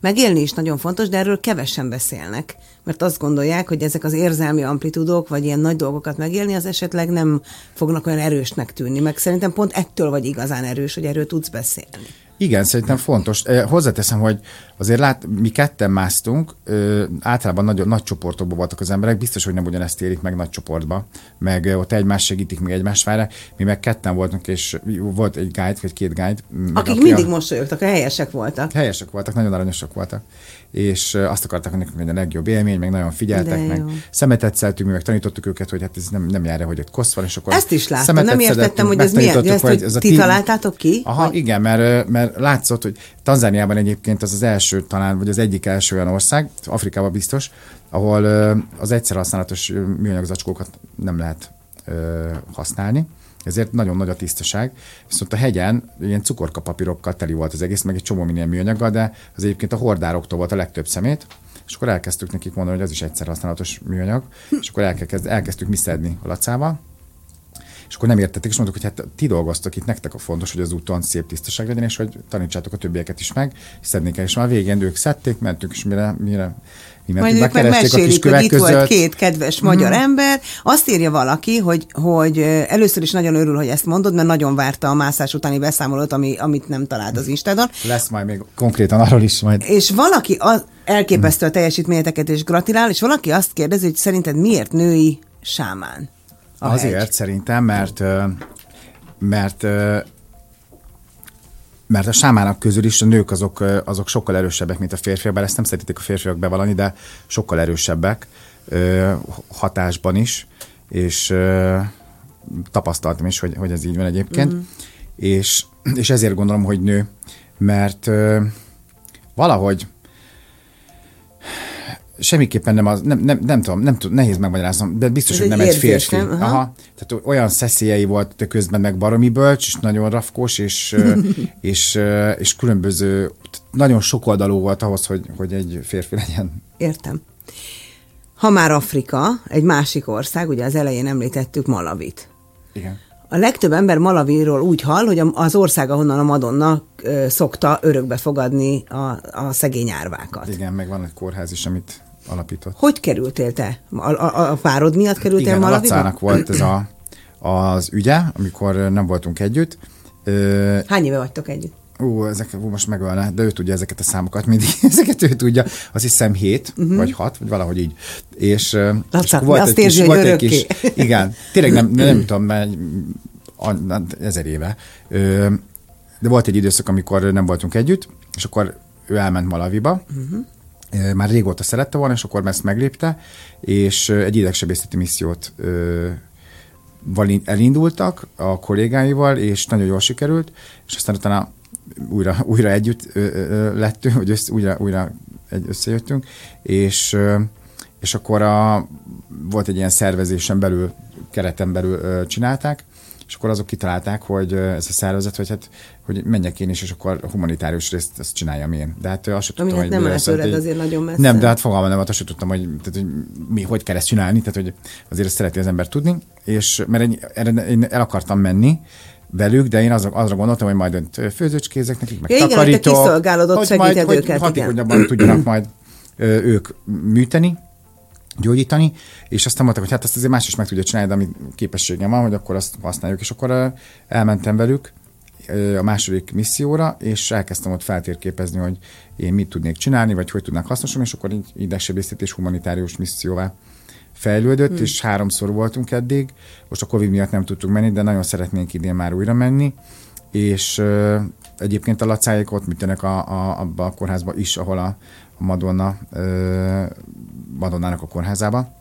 megélni is nagyon fontos, de erről kevesen beszélnek. Mert azt gondolják, hogy ezek az érzelmi amplitudók, vagy ilyen nagy dolgokat megélni, az esetleg nem fognak olyan erősnek tűnni. Meg szerintem pont ettől vagy igazán erős, hogy erről tudsz beszélni. Igen, szerintem fontos. Hozzáteszem, hogy azért lát, mi ketten másztunk, ö, általában nagy, nagy csoportokban voltak az emberek, biztos, hogy nem ugyanezt élik meg nagy csoportba, meg ö, ott egymás segítik, meg egymás várják. Mi meg ketten voltunk, és volt egy guide, vagy két guide. Akik aki mindig a, mosolyogtak, a helyesek voltak. Helyesek voltak, nagyon aranyosak voltak. És azt akarták, hogy nekünk legyen a legjobb élmény, meg nagyon figyeltek, meg szemetet szedtünk, mi meg tanítottuk őket, hogy hát ez nem, nem jár, hogy ott kosz van, és akkor Ezt is láttam, nem értettem, hogy ez megtanítottuk, ezt, hogy a ti ti- találtátok ki? Aha, Vagy- igen, mert, mert látszott, hogy Tanzániában egyébként az az első talán, vagy az egyik első olyan ország, Afrikában biztos, ahol az egyszer használatos műanyag zacskókat nem lehet használni. Ezért nagyon nagy a tisztaság. Viszont a hegyen ilyen cukorkapapírokkal teli volt az egész, meg egy csomó minden műanyaggal, de az egyébként a hordároktól volt a legtöbb szemét, és akkor elkezdtük nekik mondani, hogy ez is egyszer használatos műanyag, és akkor elkezd, elkezdtük mi szedni a lacával, és akkor nem értették, és mondtuk, hogy hát ti dolgoztok itt, nektek a fontos, hogy az úton szép tisztaság legyen, és hogy tanítsátok a többieket is meg, és szednék el, és már végén ők szedték, mentünk, és mire, mire mi Majd ők meg mesélik, hogy itt volt két kedves mm-hmm. magyar ember. Azt írja valaki, hogy, hogy először is nagyon örül, hogy ezt mondod, mert nagyon várta a mászás utáni beszámolót, ami, amit nem talált az Instádon. Lesz majd még konkrétan arról is majd. És valaki az, elképesztő a teljesítményeteket és gratulál, és valaki azt kérdezi, hogy szerinted miért női sámán? Azért hegy? szerintem, mert mert mert a sámának közül is a nők azok, azok sokkal erősebbek, mint a férfiak, bár ezt nem szeretik a férfiak bevallani, de sokkal erősebbek hatásban is, és tapasztaltam is, hogy, hogy ez így van egyébként, mm-hmm. és, és ezért gondolom, hogy nő, mert valahogy semmiképpen nem az, nem, nem, nem tudom, nem tudom, nehéz megmagyaráznom, de biztos, Ez hogy nem egy férfi. Nem? Aha. Aha. Tehát olyan szeszélyei volt, de közben meg baromi bölcs, és nagyon rafkos, és, és, és különböző, nagyon sokoldalú volt ahhoz, hogy, hogy egy férfi legyen. Értem. Ha már Afrika, egy másik ország, ugye az elején említettük Malavit. Igen. A legtöbb ember Malaviról úgy hall, hogy az ország, ahonnan a Madonna szokta örökbe fogadni a, a szegény árvákat. Igen, meg van egy kórház is, amit alapított. Hogy kerültél te? A, a, a párod miatt kerültél Igen, Malaviba? Igen, volt ez a, az ügye, amikor nem voltunk együtt. Hány éve vagytok együtt? Ú, ezek, ú, most megölne, de ő tudja ezeket a számokat mindig, ezeket ő tudja, azt hiszem hét, uh-huh. vagy hat, vagy valahogy így. És, és volt azt egy érzi, kis, volt egy kis, igen, tényleg nem, nem, nem tudom, mert ezer éve, de volt egy időszak, amikor nem voltunk együtt, és akkor ő elment Malaviba, uh-huh már régóta szerette volna, és akkor ezt meglépte, és egy idegsebészeti missziót elindultak a kollégáival, és nagyon jól sikerült, és aztán utána újra, újra együtt lettünk, vagy össze, újra, újra egy, összejöttünk, és, és akkor a, volt egy ilyen szervezésen belül, kereten belül csinálták, és akkor azok kitalálták, hogy ez a szervezet, hogy hát hogy menjek én is, és akkor a humanitárius részt ezt csináljam én. De hát azt sem tudtam, hogy nem tőled azért nagyon messze. Nem, de hát fogalmam nem, azt sem tudtam, hogy, tehát, hogy mi, hogy kell ezt csinálni, tehát hogy azért ezt szereti az ember tudni, és mert én, erre én el akartam menni, velük, de én azra, azra gondoltam, hogy majd főzőcskézek nekik, meg igen, takarítok. Igen, hogy te majd, őket, hogy hatékonyabban tudjanak majd ők műteni, gyógyítani, és aztán mondták, hogy hát ezt azért más is meg tudja csinálni, de ami képességem van, hogy akkor azt használjuk. És akkor elmentem velük a második misszióra, és elkezdtem ott feltérképezni, hogy én mit tudnék csinálni, vagy hogy tudnák hasznosulni, és akkor így idegsebészet és humanitárius misszióvá fejlődött, hmm. és háromszor voltunk eddig. Most a Covid miatt nem tudtunk menni, de nagyon szeretnénk idén már újra menni, és uh, egyébként a lacáik ott műtenek a, a, abba a kórházba is, ahol a, a Madonna, uh, Madonnának a kórházába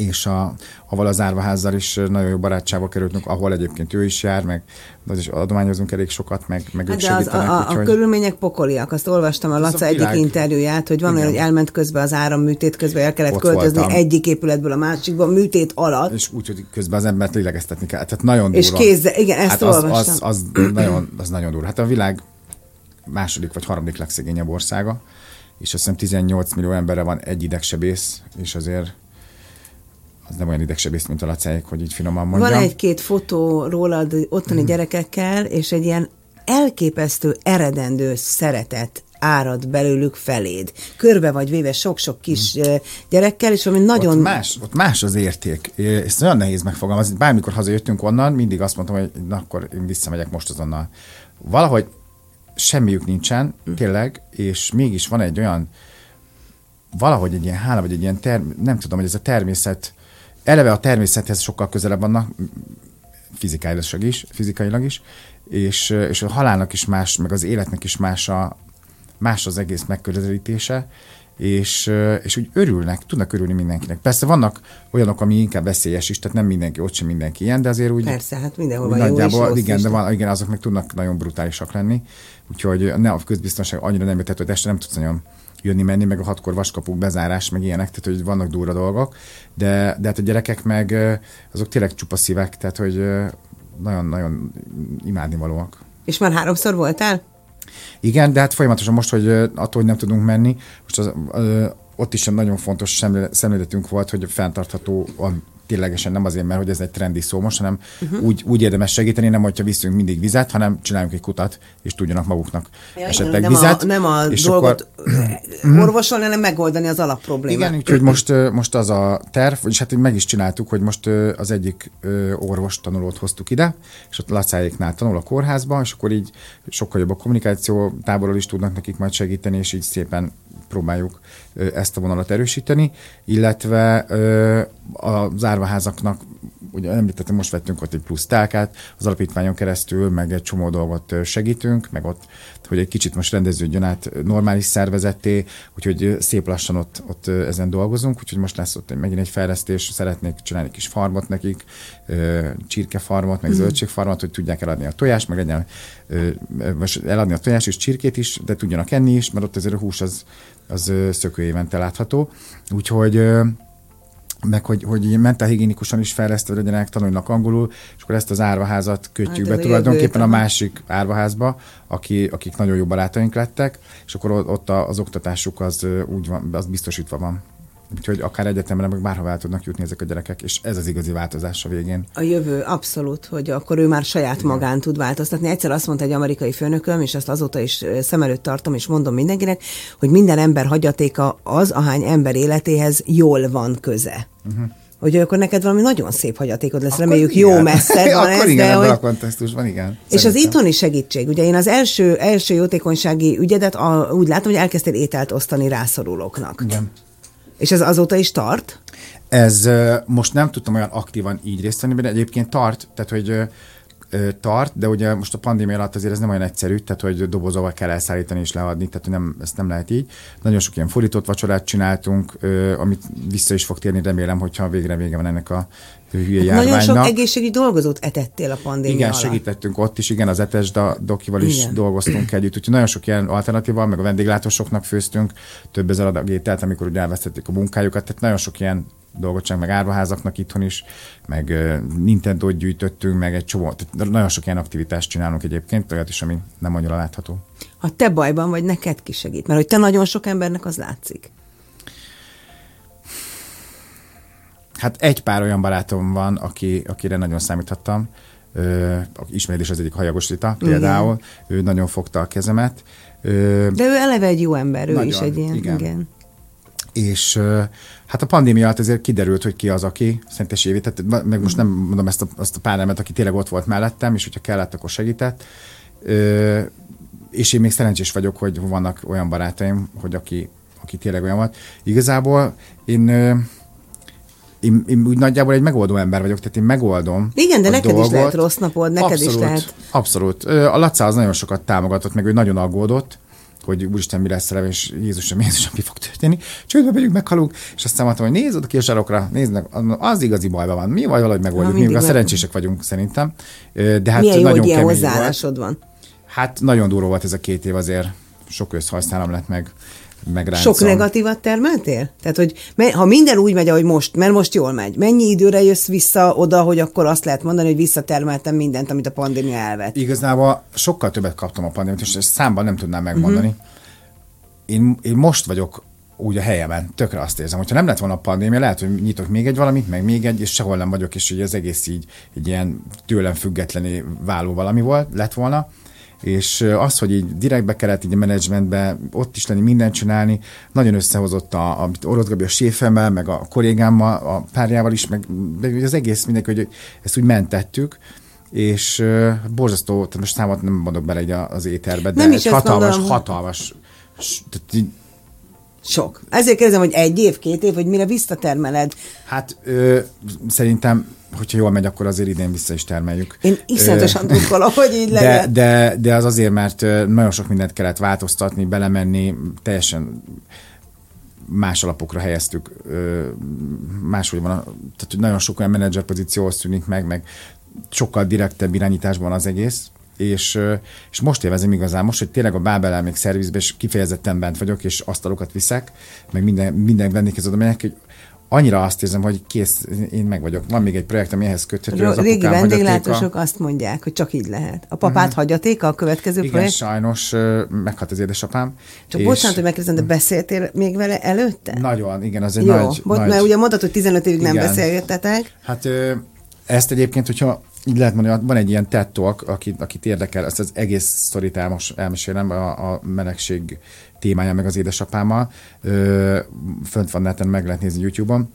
és a, ahol az árvaházzal is nagyon jó barátságba kerültünk, ahol egyébként ő is jár, meg az is adományozunk elég sokat, meg, meg hát ők de az, a, a, úgyhogy... a körülmények pokoliak. Azt olvastam a Laca a egyik világ... interjúját, hogy van olyan, hogy elment közben az áramműtét, közben el kellett Ott költözni voltam. egyik épületből a másikba, műtét alatt. És úgy, hogy közben az embert lélegeztetni kell. Tehát nagyon durva. És kézzel, igen, ezt hát olvastam. Az, az, az, nagyon, az nagyon durva. Hát a világ második vagy harmadik legszegényebb országa, és azt hiszem 18 millió emberre van egy idegsebész, és azért az nem olyan idegsebész, mint a lacáik, hogy így finoman mondjam. Van egy-két fotó rólad ottani mm. gyerekekkel, és egy ilyen elképesztő, eredendő szeretet árad belőlük feléd. Körbe vagy véve sok-sok kis mm. gyerekkel, és ami nagyon... Ott más, ott más az érték. És nagyon nehéz megfogalmazni. Bármikor hazajöttünk onnan, mindig azt mondtam, hogy na akkor én visszamegyek most azonnal. Valahogy semmiük nincsen, mm. tényleg, és mégis van egy olyan valahogy egy ilyen hála, vagy egy ilyen term, nem tudom, hogy ez a természet eleve a természethez sokkal közelebb vannak, fizikailag is, fizikailag is, és, és a halálnak is más, meg az életnek is más, a, más az egész megközelítése, és, és úgy örülnek, tudnak örülni mindenkinek. Persze vannak olyanok, ami inkább veszélyes is, tehát nem mindenki, ott sem mindenki ilyen, de azért úgy... Persze, hát mindenhol van nagyjából, jó és igen, is, de van, igen, azok meg tudnak nagyon brutálisak lenni, úgyhogy ne, a közbiztonság annyira nem jöttet, hogy este nem tudsz nagyon jönni-menni, meg a hatkor vaskapuk bezárás, meg ilyenek, tehát hogy vannak durva dolgok, de, de hát a gyerekek meg azok tényleg csupa szívek, tehát hogy nagyon-nagyon imádnivalóak. És már háromszor voltál? Igen, de hát folyamatosan most, hogy attól, hogy nem tudunk menni, most az, ott is nagyon fontos szemléletünk volt, hogy fenntartható ténylegesen nem azért, mert hogy ez egy trendi szó most, hanem uh-huh. úgy, úgy érdemes segíteni, nem hogyha viszünk mindig vizet, hanem csináljunk egy kutat, és tudjanak maguknak ja, esetleg nem vizet. A, nem a és dolgot akkor... orvosolni, hanem megoldani az alapproblémát. Igen, úgyhogy most, most az a terv, és hát meg is csináltuk, hogy most az egyik orvos tanulót hoztuk ide, és ott Lacáéknál tanul a kórházban, és akkor így sokkal jobb a kommunikáció, távolról is tudnak nekik majd segíteni, és így szépen próbáljuk ezt a vonalat erősíteni, illetve a zárvaházaknak, ugye említettem, most vettünk ott egy plusz telkát, az alapítványon keresztül, meg egy csomó dolgot segítünk, meg ott, hogy egy kicsit most rendeződjön át normális szervezetté, úgyhogy szép lassan ott, ott ezen dolgozunk, úgyhogy most lesz ott megint egy fejlesztés, szeretnék csinálni egy kis farmot nekik, csirkefarmot, meg mm. zöldségfarmot, hogy tudják eladni a tojást, meg legyen most eladni a tojást és csirkét is, de tudjanak enni is, mert ott azért a hús az, az szökőévente látható. Úgyhogy meg hogy, hogy mentálhigiénikusan is fejlesztve legyenek, tanulnak angolul, és akkor ezt az árvaházat kötjük hát, be tulajdonképpen a másik árvaházba, aki, akik nagyon jó barátaink lettek, és akkor ott az oktatásuk az úgy van, az biztosítva van. Úgyhogy akár egyetemre, meg bárhová tudnak jutni ezek a gyerekek, és ez az igazi változás a végén. A jövő abszolút, hogy akkor ő már saját Igen. magán tud változtatni. Egyszer azt mondta egy amerikai főnököm, és ezt azóta is szem előtt tartom, és mondom mindenkinek, hogy minden ember hagyatéka az, ahány ember életéhez jól van köze. Uh-huh hogy akkor neked valami nagyon szép hagyatékod lesz, akkor reméljük igen. jó messze van akkor ez, igen, de hogy... a kontextusban, igen. És Szerintem. az itthoni segítség, ugye én az első, első jótékonysági ügyedet a, úgy látom, hogy elkezdtél ételt osztani rászorulóknak. Igen. És ez azóta is tart? Ez most nem tudtam olyan aktívan így részt venni, de egyébként tart, tehát hogy tart, de ugye most a pandémia alatt azért ez nem olyan egyszerű, tehát hogy dobozóval kell elszállítani és leadni, tehát nem, ezt nem lehet így. Nagyon sok ilyen fordított vacsorát csináltunk, amit vissza is fog térni, remélem, hogyha végre vége van ennek a hülye járványnak. Nagyon sok egészségügyi dolgozót etettél a pandémia Igen, alatt. segítettünk ott is, igen, az etes dokival is igen. dolgoztunk együtt, úgyhogy nagyon sok ilyen alternatíval, meg a vendéglátósoknak főztünk, több ezer adag ételt, amikor ugye elvesztették a munkájukat, tehát nagyon sok ilyen dolgot csak, meg árvaházaknak itthon is, meg Nintendo-t gyűjtöttünk, meg egy csomó, tehát nagyon sok ilyen aktivitást csinálunk egyébként, olyat is, ami nem annyira látható. Ha te bajban vagy, neked ki segít? Mert hogy te nagyon sok embernek az látszik. Hát egy pár olyan barátom van, aki, akire nagyon számíthattam. Ö, ismered is az egyik Hajagos Rita például. Igen. Ő nagyon fogta a kezemet. Ö, De ő eleve egy jó ember, ő nagyon, is egy ilyen. Igen. igen. És hát a pandémia alatt azért kiderült, hogy ki az, aki szentes évi, tehát meg most nem mondom ezt a, azt a pár aki tényleg ott volt mellettem, és hogyha kellett, akkor segített. Ö, és én még szerencsés vagyok, hogy vannak olyan barátaim, hogy aki, aki tényleg olyan volt. Igazából én én, én úgy nagyjából egy megoldó ember vagyok, tehát én megoldom. Igen, de neked dolgot. is lehet rossz napod, neked abszolút, is lehet. Abszolút. A Laca az nagyon sokat támogatott, meg ő nagyon aggódott, hogy úristen, mi lesz velem, és Jézusom, Jézusom, mi fog történni. Csődbe megyünk, meghalunk. És aztán mondtam, hogy nézd oda ki a sarokra, nézd meg, az igazi bajban van. Mi vagy valahogy megoldjuk, mi a szerencsések vagyunk szerintem. De hát Milyen jó, nagyon hogy ilyen hozzáállásod van. Hát nagyon durva volt ez a két év azért. Sok összhajszálam lett meg megráncom. Sok negatívat termeltél? Tehát, hogy ha minden úgy megy, ahogy most, mert most jól megy, mennyi időre jössz vissza oda, hogy akkor azt lehet mondani, hogy visszatermeltem mindent, amit a pandémia elvett? Igazából sokkal többet kaptam a pandémiát, és számban nem tudnám megmondani. Uh-huh. Én, én most vagyok úgy a helyemen, tökre azt érzem, hogyha nem lett volna a pandémia, lehet, hogy nyitok még egy valamit, meg még egy, és sehol nem vagyok, és hogy az egész így egy ilyen tőlem függetlené váló valami volt, lett volna és az, hogy így direktbe kellett így a menedzsmentbe, ott is lenni, mindent csinálni, nagyon összehozott a, a Orosz Gabi a séfemmel, meg a kollégámmal, a párjával is, meg, meg az egész mindenki, hogy ezt úgy mentettük, és uh, borzasztó, tehát most számot nem mondok bele így az éterbe, de nem is hatalmas, gondolom. hatalmas, tehát így, sok. Ezért kérdezem, hogy egy év, két év, hogy mire visszatermeled? Hát ö, szerintem hogyha jól megy, akkor azért idén vissza is termeljük. Én iszonyatosan tudkolom, hogy így legyen. De, de, de az azért, mert nagyon sok mindent kellett változtatni, belemenni, teljesen más alapokra helyeztük, máshogy van, tehát nagyon sok olyan menedzser pozíció szűnik meg, meg sokkal direktebb irányításban az egész, és, és most élvezem igazán, most, hogy tényleg a Bábel még szervizbe, és kifejezetten bent vagyok, és asztalokat viszek, meg minden, minden vendéghez oda megyek, hogy annyira azt érzem, hogy kész, én meg vagyok. Van még egy projekt, ami ehhez köthető. Az Régi vendéglátósok azt mondják, hogy csak így lehet. A papát uh-huh. hagyaték a következő Igen, projekt? sajnos meghalt az édesapám. Csak és... bocsánat, hogy megkérdezem, de beszéltél még vele előtte? Nagyon, igen, az egy Jó, nagy, bot, nagy... mert ugye mondtad, hogy 15 évig igen. nem beszélgettetek. Hát ezt egyébként, hogyha így lehet mondani, van egy ilyen TED Talk, akit, akit érdekel, ezt az egész sztorit elmos, elmesélem, a, a melegség témája meg az édesapámmal. Ö, fönt van neten, meg lehet nézni YouTube-on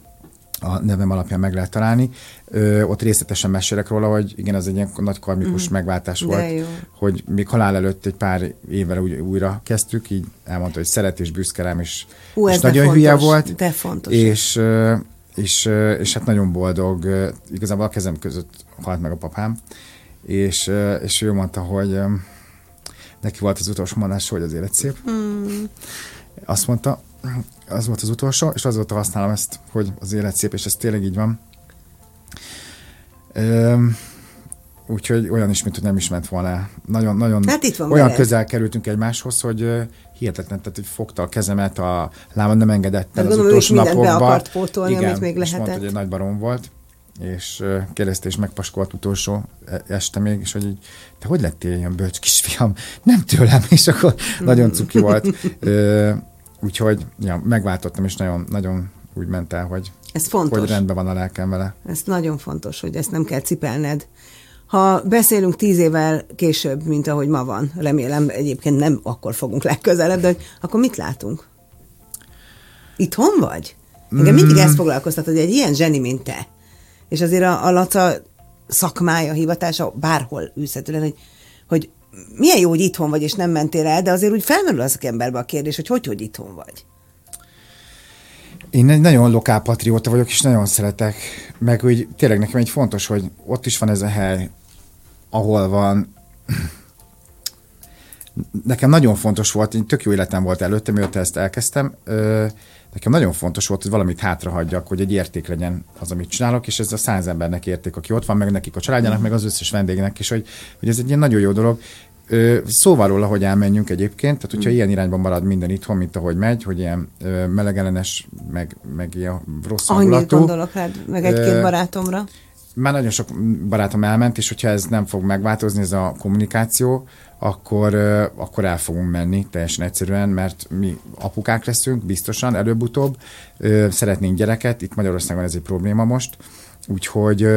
a nevem alapján meg lehet találni. Ö, ott részletesen mesélek róla, hogy igen, az egy ilyen nagy karmikus mm. megváltás De volt, jó. hogy még halál előtt egy pár évvel új, újra kezdtük, így elmondta, hogy szeret és büszke rám, és, Ú, és nagyon fontos, hülye volt. De fontos. És, és, és hát nagyon boldog, igazából a kezem között halt meg a papám, és, és ő mondta, hogy neki volt az utolsó mondás, hogy az élet szép. Mm. Azt mondta, az volt az utolsó, és azóta használom ezt, hogy az élet szép, és ez tényleg így van. Üm, úgyhogy olyan is, mint hogy nem is ment volna Nagyon, nagyon hát itt van olyan veled. közel kerültünk egymáshoz, hogy hihetetlen, tehát hogy fogta a kezemet, a lábam nem engedett el az gondolom, utolsó napokban. be akart pótolni, Igen, amit még lehetett. mondta, hogy egy nagy barom volt és kérdezte, és megpaskolt utolsó e, este még, és hogy így, te hogy lettél ilyen bölcs kisfiam? Nem tőlem, és akkor nagyon cuki volt. Úgyhogy ja, megváltottam, és nagyon, nagyon úgy ment el, hogy, Ez fontos. hogy rendben van a lelkem vele. Ez nagyon fontos, hogy ezt nem kell cipelned. Ha beszélünk tíz évvel később, mint ahogy ma van, remélem egyébként nem akkor fogunk legközelebb, de hogy, akkor mit látunk? Itthon vagy? Engem mm. mindig ezt foglalkoztat, hogy egy ilyen zseni, mint te, és azért a, a Laca szakmája, hivatása bárhol űzhető hogy, hogy milyen jó, hogy itthon vagy, és nem mentél el, de azért úgy felmerül az emberbe a kérdés, hogy hogy, hogy itthon vagy. Én egy nagyon lokál patrióta vagyok, és nagyon szeretek, meg úgy tényleg nekem egy fontos, hogy ott is van ez a hely, ahol van nekem nagyon fontos volt, hogy tök jó életem volt előtte, mióta ezt elkezdtem, nekem nagyon fontos volt, hogy valamit hátrahagyjak, hogy egy érték legyen az, amit csinálok, és ez a száz embernek érték, aki ott van, meg nekik a családjának, meg az összes vendégnek is, hogy, hogy ez egy ilyen nagyon jó dolog. Ö, szóval róla, hogy elmenjünk egyébként, tehát hogyha mm. ilyen irányban marad minden itthon, mint ahogy megy, hogy ilyen ö, melegellenes, meg, meg ilyen rossz Annyit gondolok rád, meg egy-két barátomra. Már nagyon sok barátom elment, és hogyha ez nem fog megváltozni, ez a kommunikáció, akkor, akkor el fogunk menni teljesen egyszerűen, mert mi apukák leszünk, biztosan, előbb-utóbb. Szeretnénk gyereket, itt Magyarországon ez egy probléma most, úgyhogy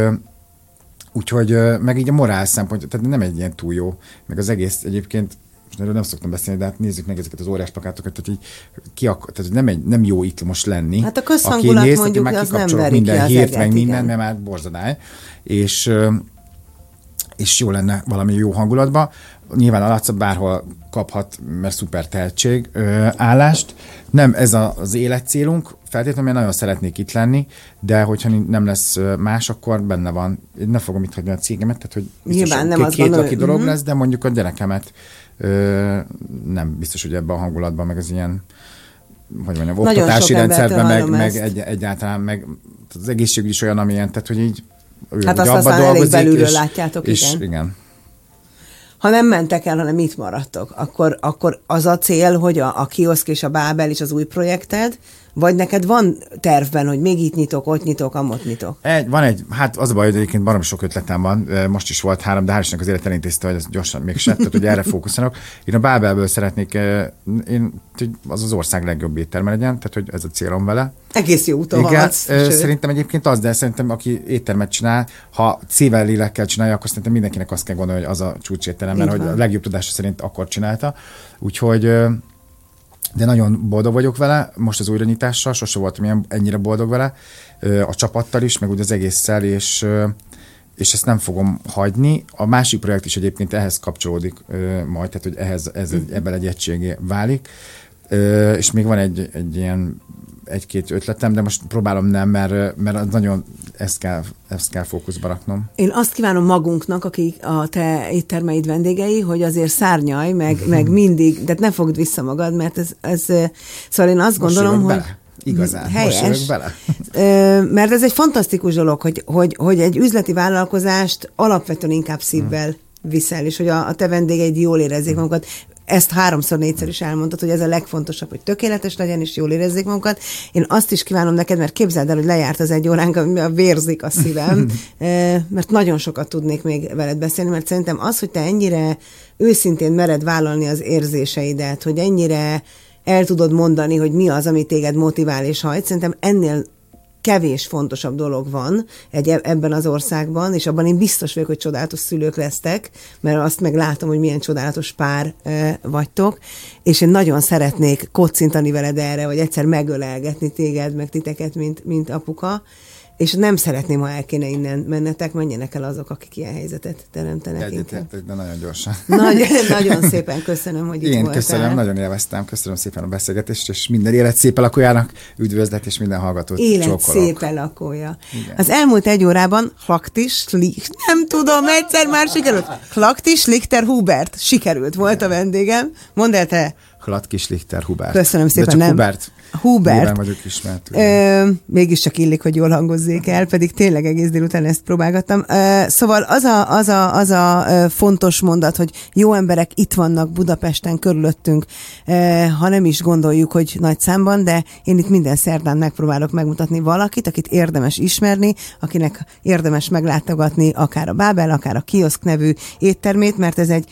Úgyhogy meg így a morál szempont, tehát nem egy ilyen túl jó, meg az egész egyébként most erről nem szoktam beszélni, de hát nézzük meg ezeket az óriás plakátokat, tehát így ki ak- tehát nem, egy, nem jó itt most lenni. Hát a közhangulat néz, mondjuk, már az nem minden ki hírt, meg minden, mert már borzadály. És, és jó lenne valami jó hangulatba. Nyilván a Laca bárhol kaphat, mert szuper tehetség ö, állást. Nem ez a, az életcélunk, feltétlenül mert nagyon szeretnék itt lenni, de hogyha nem lesz más, akkor benne van. Én nem fogom itt hagyni a cégemet, tehát hogy Nyilván nem két, az két laki dolog uh-huh. lesz, de mondjuk a gyerekemet ö, nem biztos, hogy ebben a hangulatban, meg az ilyen hogy mondjam, oktatási rendszerben, meg, meg egy, egyáltalán, meg az egészségügy is olyan, amilyen, tehát hogy így ő hát azt aztán dolgozik, elég belülről és, látjátok, és, igen. igen. Ha nem mentek el, hanem itt maradtok, akkor, akkor az a cél, hogy a, a kioszk és a Bábel is az új projekted, vagy neked van tervben, hogy még itt nyitok, ott nyitok, amott nyitok? Egy, van egy, hát az a baj, hogy egyébként barom sok ötletem van, most is volt három, de hál' az élet elintézte, hogy ez gyorsan még se, tehát hogy erre fókuszálok. Én a Bábelből szeretnék, én, az az ország legjobb étterme legyen, tehát hogy ez a célom vele. Egész jó úton Igen, haladsz, szerintem egyébként az, de szerintem aki éttermet csinál, ha szívvel, lélekkel csinálja, akkor szerintem mindenkinek azt kell gondolni, hogy az a csúcsétterem, mert hogy a legjobb tudása szerint akkor csinálta. Úgyhogy de nagyon boldog vagyok vele, most az újranyitással, sose voltam ilyen, ennyire boldog vele, a csapattal is, meg úgy az egésszel, és, és ezt nem fogom hagyni. A másik projekt is egyébként ehhez kapcsolódik majd, tehát hogy ehhez, ez, ebben egy egységé válik, és még van egy, egy ilyen egy-két ötletem, de most próbálom nem, mert, mert nagyon ezt kell, ezt kell fókuszba raknom. Én azt kívánom magunknak, akik a te éttermeid vendégei, hogy azért szárnyalj, meg, meg mindig, de ne fogd vissza magad, mert ez, ez szóval én azt most gondolom, hogy... Bele. Igazán, helyes, bele. mert ez egy fantasztikus dolog, hogy, hogy, hogy egy üzleti vállalkozást alapvetően inkább szívvel viszel, és hogy a, a te vendégeid jól érezzék magukat ezt háromszor, négyszer is elmondtad, hogy ez a legfontosabb, hogy tökéletes legyen, és jól érezzék magukat. Én azt is kívánom neked, mert képzeld el, hogy lejárt az egy óránk, a vérzik a szívem, mert nagyon sokat tudnék még veled beszélni, mert szerintem az, hogy te ennyire őszintén mered vállalni az érzéseidet, hogy ennyire el tudod mondani, hogy mi az, ami téged motivál és hajt, szerintem ennél kevés fontosabb dolog van egy, e- ebben az országban, és abban én biztos vagyok, hogy csodálatos szülők lesztek, mert azt meg látom, hogy milyen csodálatos pár e, vagytok, és én nagyon szeretnék kocintani veled erre, vagy egyszer megölelgetni téged, meg titeket, mint, mint apuka, és nem szeretném, ha el kéne innen mennetek, menjenek el azok, akik ilyen helyzetet teremtenek. Egyetértek, de nagyon gyorsan. Nagy, nagyon szépen köszönöm, hogy itt Én voltál. köszönöm, nagyon élveztem, köszönöm szépen a beszélgetést, és minden élet szép lakójának üdvözlet, és minden hallgatót Élet csókolok. szépen lakója. Igen. Az elmúlt egy órában Klaktis, nem tudom, egyszer már sikerült. Klaktis, Lichter, Hubert. Sikerült, volt a vendégem. Mondd el te. Hlat kis Lichter Hubert. Köszönöm szépen, De csak nem. Hubert. Hubert. Nyilván vagyok ismert. Ö, mégiscsak illik, hogy jól hangozzék el, pedig tényleg egész délután ezt próbálgattam. Ö, szóval az a, az, a, az a fontos mondat, hogy jó emberek itt vannak Budapesten körülöttünk, ö, ha nem is gondoljuk, hogy nagy számban, de én itt minden szerdán megpróbálok megmutatni valakit, akit érdemes ismerni, akinek érdemes meglátogatni akár a Bábel, akár a Kioszk nevű éttermét, mert ez egy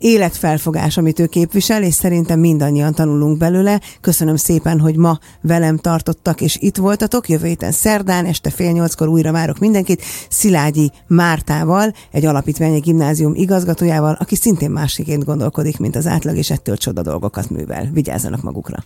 életfelfogás, amit ő képvisel, és szerintem mindannyian tanulunk belőle. Köszönöm szépen, hogy ma velem tartottak, és itt voltatok. Jövő héten szerdán, este fél nyolckor újra várok mindenkit. Szilágyi Mártával, egy alapítványi gimnázium igazgatójával, aki szintén másként gondolkodik, mint az átlag, és ettől csoda dolgokat művel. Vigyázzanak magukra!